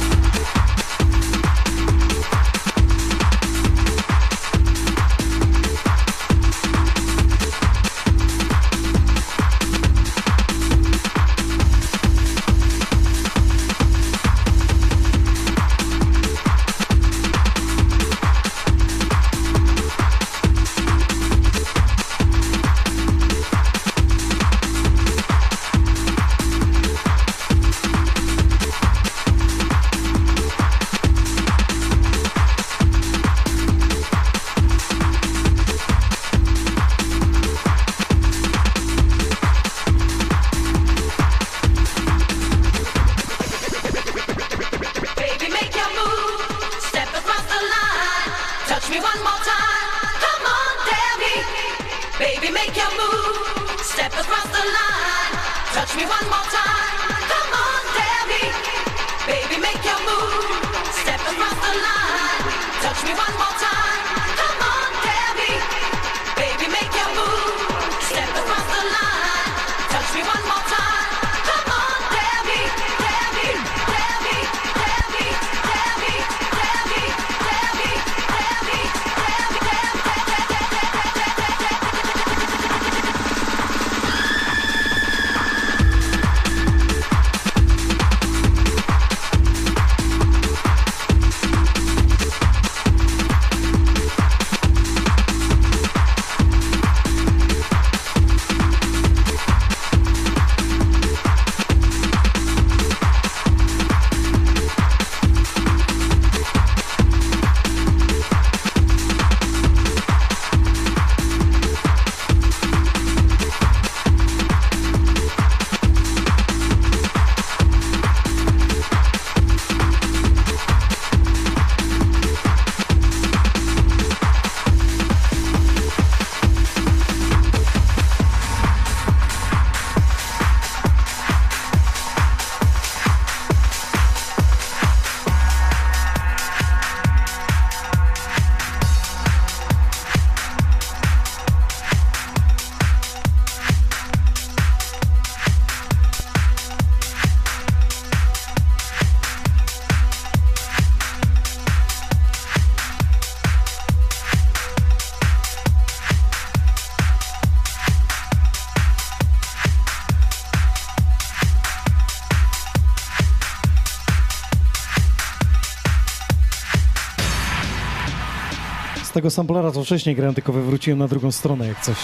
Tego samplera to wcześniej grałem, tylko wywróciłem na drugą stronę jak coś.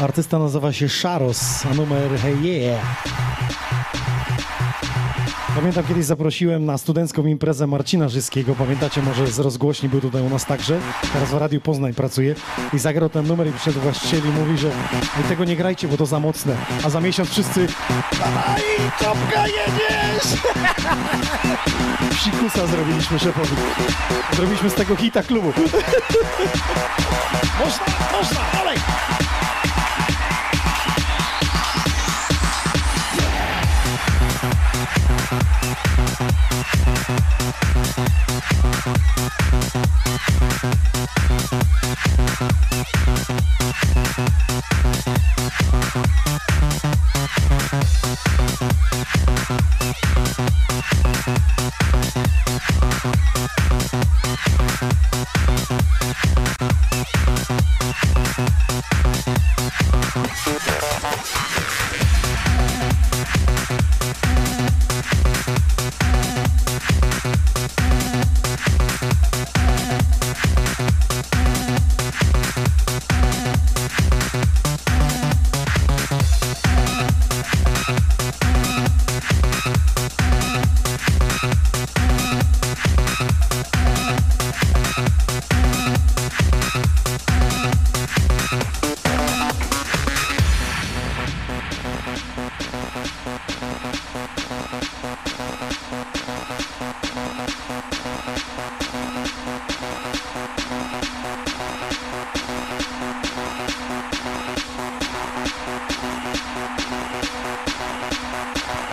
Artysta nazywa się Sharos, a numer Hey Yeah. Pamiętam kiedyś zaprosiłem na studencką imprezę Marcina Żyskiego, pamiętacie może z rozgłośni, był tutaj u nas także, teraz w Radiu Poznań pracuje i zagrał ten numer i przyszedł właściciel i mówi, że "Ej, tego nie grajcie, bo to za mocne, a za miesiąc wszyscy Dawaj, czopka jedziesz! Psikusa zrobiliśmy szefowi. Zrobiliśmy z tego hita klubu. można, można, dalej!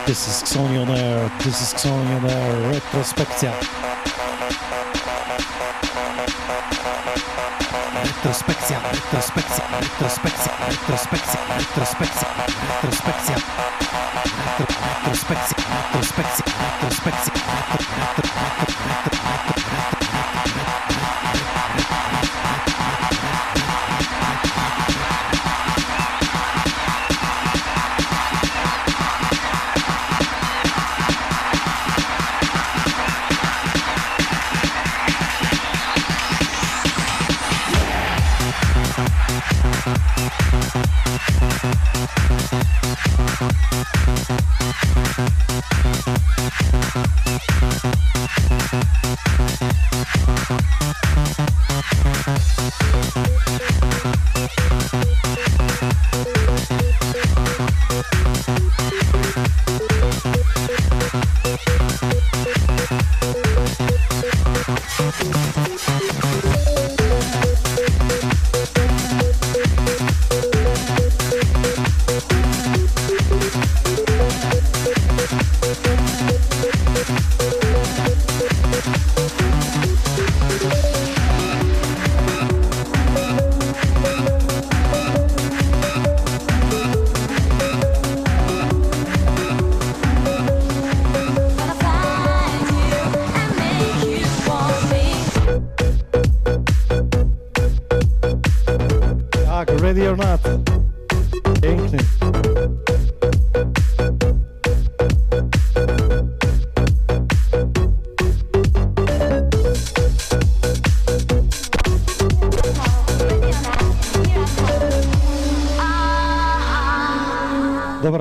This is Xoni on Air, this is Xoni on Air, retrospekcja. Retrospekcja, retrospekcja, retrospekcja, retrospekcja, retrospekcja, retrospekcja. Retro, retrospekcja, retrospekcja, retrospekcja,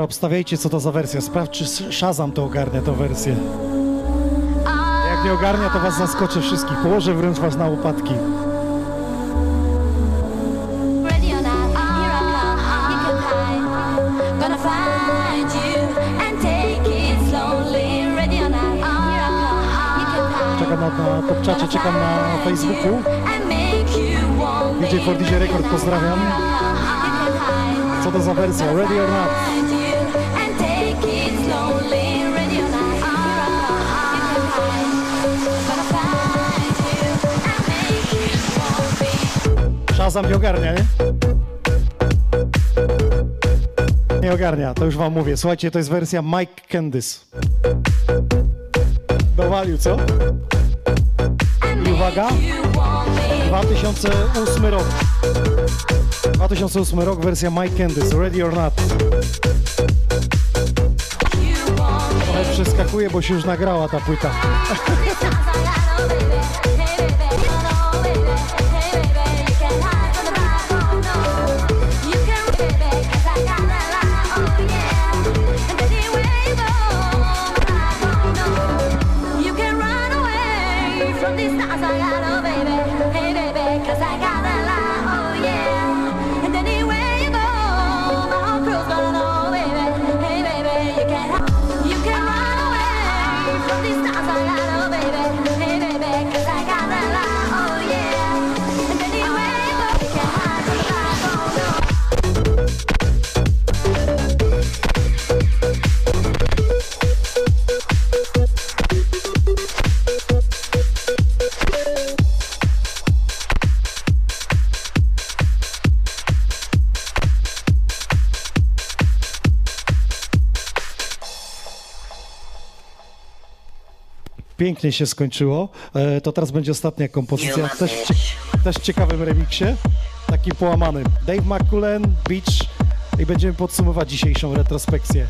obstawiajcie co to za wersja. Sprawdź, czy Shazam to ogarnia tą wersję. Jak nie ogarnia, to was zaskoczę wszystkich. Położę wręcz was na łopatki. Czekam na, na czekam na Facebooku. DJ for DJ Record, pozdrawiam. Co to za wersja? Ready or not? Shazam nie ogarnia, nie? Nie ogarnia, to już wam mówię. Słuchajcie, to jest wersja Mike Candice. Dowalił, co? I uwaga, 2008 rok. 2008 rok, wersja Mike Candice, Ready or Not. Trochę przeskakuje, bo się już nagrała ta płyta. Pięknie się skończyło. E, to teraz będzie ostatnia kompozycja, też też w ciekawym remiksie, taki połamany. Dave McCullen, Beach i będziemy podsumować dzisiejszą retrospekcję.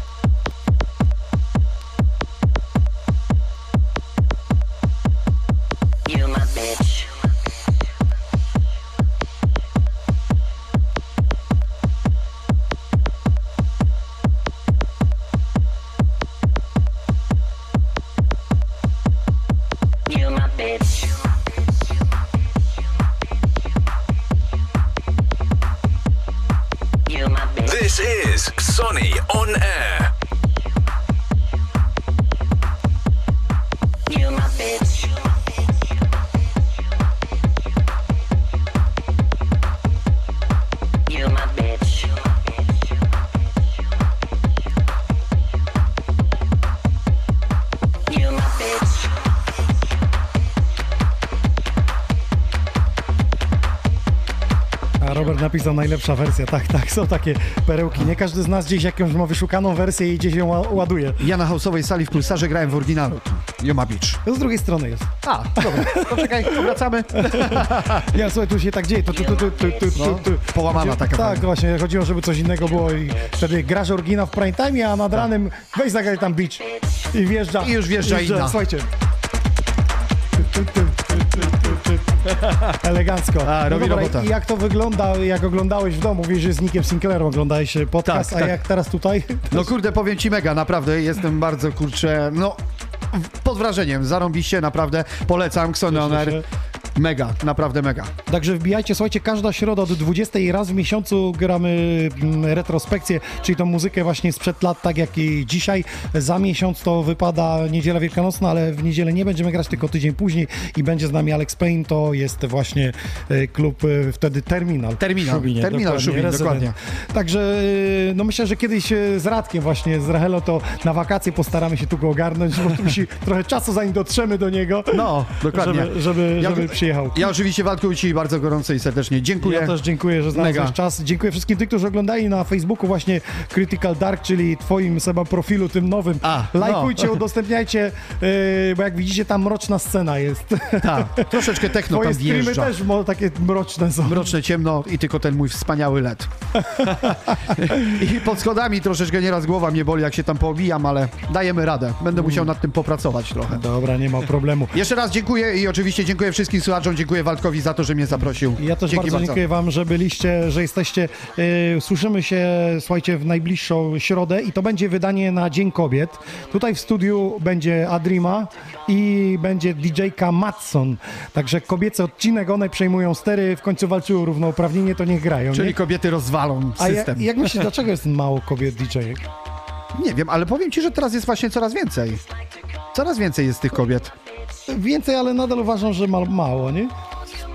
Napisał najlepsza wersja. Tak, tak, są takie perełki. Nie każdy z nas gdzieś jakąś ma wyszukaną wersję i gdzieś ją ła- ładuje. Ja na house'owej sali w Pulsarze grałem w oryginalu. Yoma Beach. To z drugiej strony jest. A, dobra, to czekaj, wracamy. Ja słuchaj, tu się tak dzieje. Tu, tu, tu, tu, tu, tu, No, połamana taka Tak, właśnie, chodziło, żeby coś innego było i wtedy grasz oryginał w prime time, a nad ranem weź zagraj tam beach i wjeżdża. I już wjeżdża inna. Słuchajcie. Elegancko. A, robi robotę. I jak to wygląda, jak oglądałeś w domu? Wiesz, że z Nickiem Sinclairem oglądałeś e, podcast, Tak, a tak. jak teraz tutaj? No kurde, powiem ci mega, naprawdę, jestem bardzo, kurczę, no, pod wrażeniem, zarąbiście, naprawdę, polecam, Cieszę mega, naprawdę mega. Także wbijajcie, słuchajcie, każda środa od 20 i raz w miesiącu gramy mm, retrospekcję, czyli tą muzykę właśnie sprzed lat, tak jak i dzisiaj. Za miesiąc to wypada Niedziela Wielkanocna, ale w niedzielę nie będziemy grać, tylko tydzień później i będzie z nami Alex Payne, to jest właśnie e, klub e, wtedy Terminal. Terminal, Szubinie, Terminal dokładnie, dokładnie. Także e, no myślę, że kiedyś z Radkiem właśnie, z Rachelo, to na wakacje postaramy się tu go ogarnąć, bo tu musi trochę czasu zanim dotrzemy do niego. No, dokładnie. Żeby, żeby, Ja- żeby przyjechał. Ja oczywiście Waldku Ci bardzo gorąco i serdecznie dziękuję. Ja też dziękuję, że znalazłeś Mega. czas. Dziękuję wszystkim tym, którzy oglądali na Facebooku właśnie Critical Dark, czyli twoim Seba profilu, tym nowym. A, no. Lajkujcie, udostępniajcie, yy, bo jak widzicie tam mroczna scena jest. Tak, troszeczkę techno Twoje tam streamy wjeżdża. też mo, takie mroczne są. Mroczne, ciemno i tylko ten mój wspaniały LED. I pod schodami troszeczkę nieraz głowa mnie boli, jak się tam poobijam, ale dajemy radę. Będę musiał nad tym popracować trochę. Dobra, nie ma problemu. Jeszcze raz dziękuję i oczywiście dziękuję wszystkim słuchaczom, dziękuję Waldkowi za to, że mnie zaprosił. Ja też Dzięki bardzo, dziękuję Wam, że byliście, że jesteście. Yy, słyszymy się, słuchajcie, w najbliższą środę i to będzie wydanie na Dzień Kobiet. Tutaj w studiu będzie Adrima i będzie DJ-ka Matson. Także kobiecy odcinek, one przejmują stery, w końcu walczyły o równouprawnienie, to niech grają. Czyli nie? kobiety rozwalą A ja, system. jak myślisz, dlaczego jest mało kobiet DJ-ek? Nie wiem, ale powiem ci, że teraz jest właśnie coraz więcej. Coraz więcej jest tych kobiet. Więcej, ale nadal uważam, że ma, mało, nie?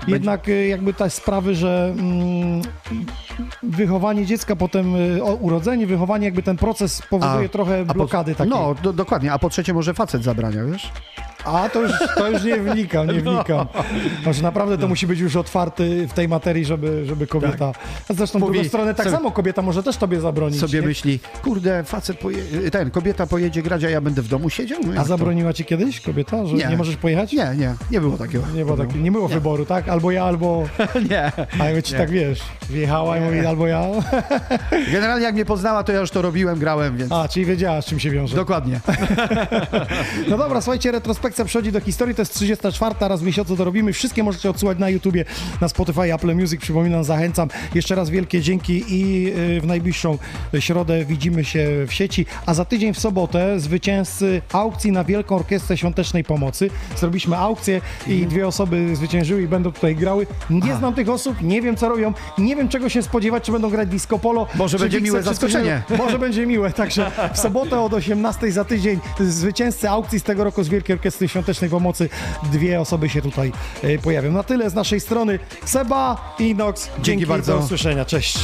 Jednak y, jakby te sprawy, że mm, wychowanie dziecka, potem y, o, urodzenie, wychowanie, jakby ten proces powoduje trochę a po- blokady takiej. No, do, dokładnie, a po trzecie może facet zabrania, wiesz? A to już, to już nie wnikam, No. nie wnikam. Znaczy naprawdę to musi być już otwarty w tej materii, żeby, żeby kobieta... A zresztą w Tak. Mówi drugą stronę tak sobie- samo kobieta może też tobie zabronić. Sobie nie? myśli, kurde, facet poje... ten, kobieta pojedzie grać, a ja będę w domu siedział? No A to? zabroniła ci kiedyś kobieta, że nie, Nie. możesz pojechać? Nie, nie, nie było takiego. Nie było, tak, nie było wyboru, tak? Albo ja, albo... nie. A jakby ci tak wiesz, wjechała i mówi albo ja. Generalnie jak mnie poznała, to ja już to robiłem, grałem, więc... A, czyli wiedziała, z czym się wiąże. Dokładnie. No dobra, słuchajcie, retrospekcja przechodzi do historii, to jest 34, raz w miesiącu to robimy. Wszystkie możecie odsłuchać na YouTubie, na Spotify, Apple Music, przypominam, zachęcam. Jeszcze raz wielkie dzięki i y, w najbliższą środę widzimy się w sieci, a za tydzień w sobotę zwycięzcy aukcji na Wielką Orkiestrę Świątecznej Pomocy. Zrobiliśmy aukcję i dwie osoby zwyciężyły i będą tutaj grały. Nie znam tych osób, nie wiem co robią, nie wiem czego się spodziewać, czy będą grać disco polo. Może będzie miłe zaskoczenie. Może będzie miłe, także w sobotę od 18 za tydzień zwycięzcy aukcji z tego roku z Wielkiej Orkiestry akcję świątecznej pomocy dwie osoby się tutaj e, pojawią. Na tyle z naszej strony. Seba, Inox, dzięki, dzięki bardzo. Do usłyszenia, cześć.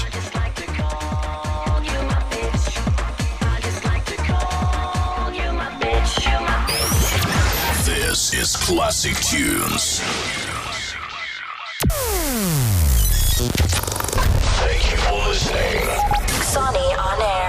This is Classic Tunes. Thank you for listening. On air.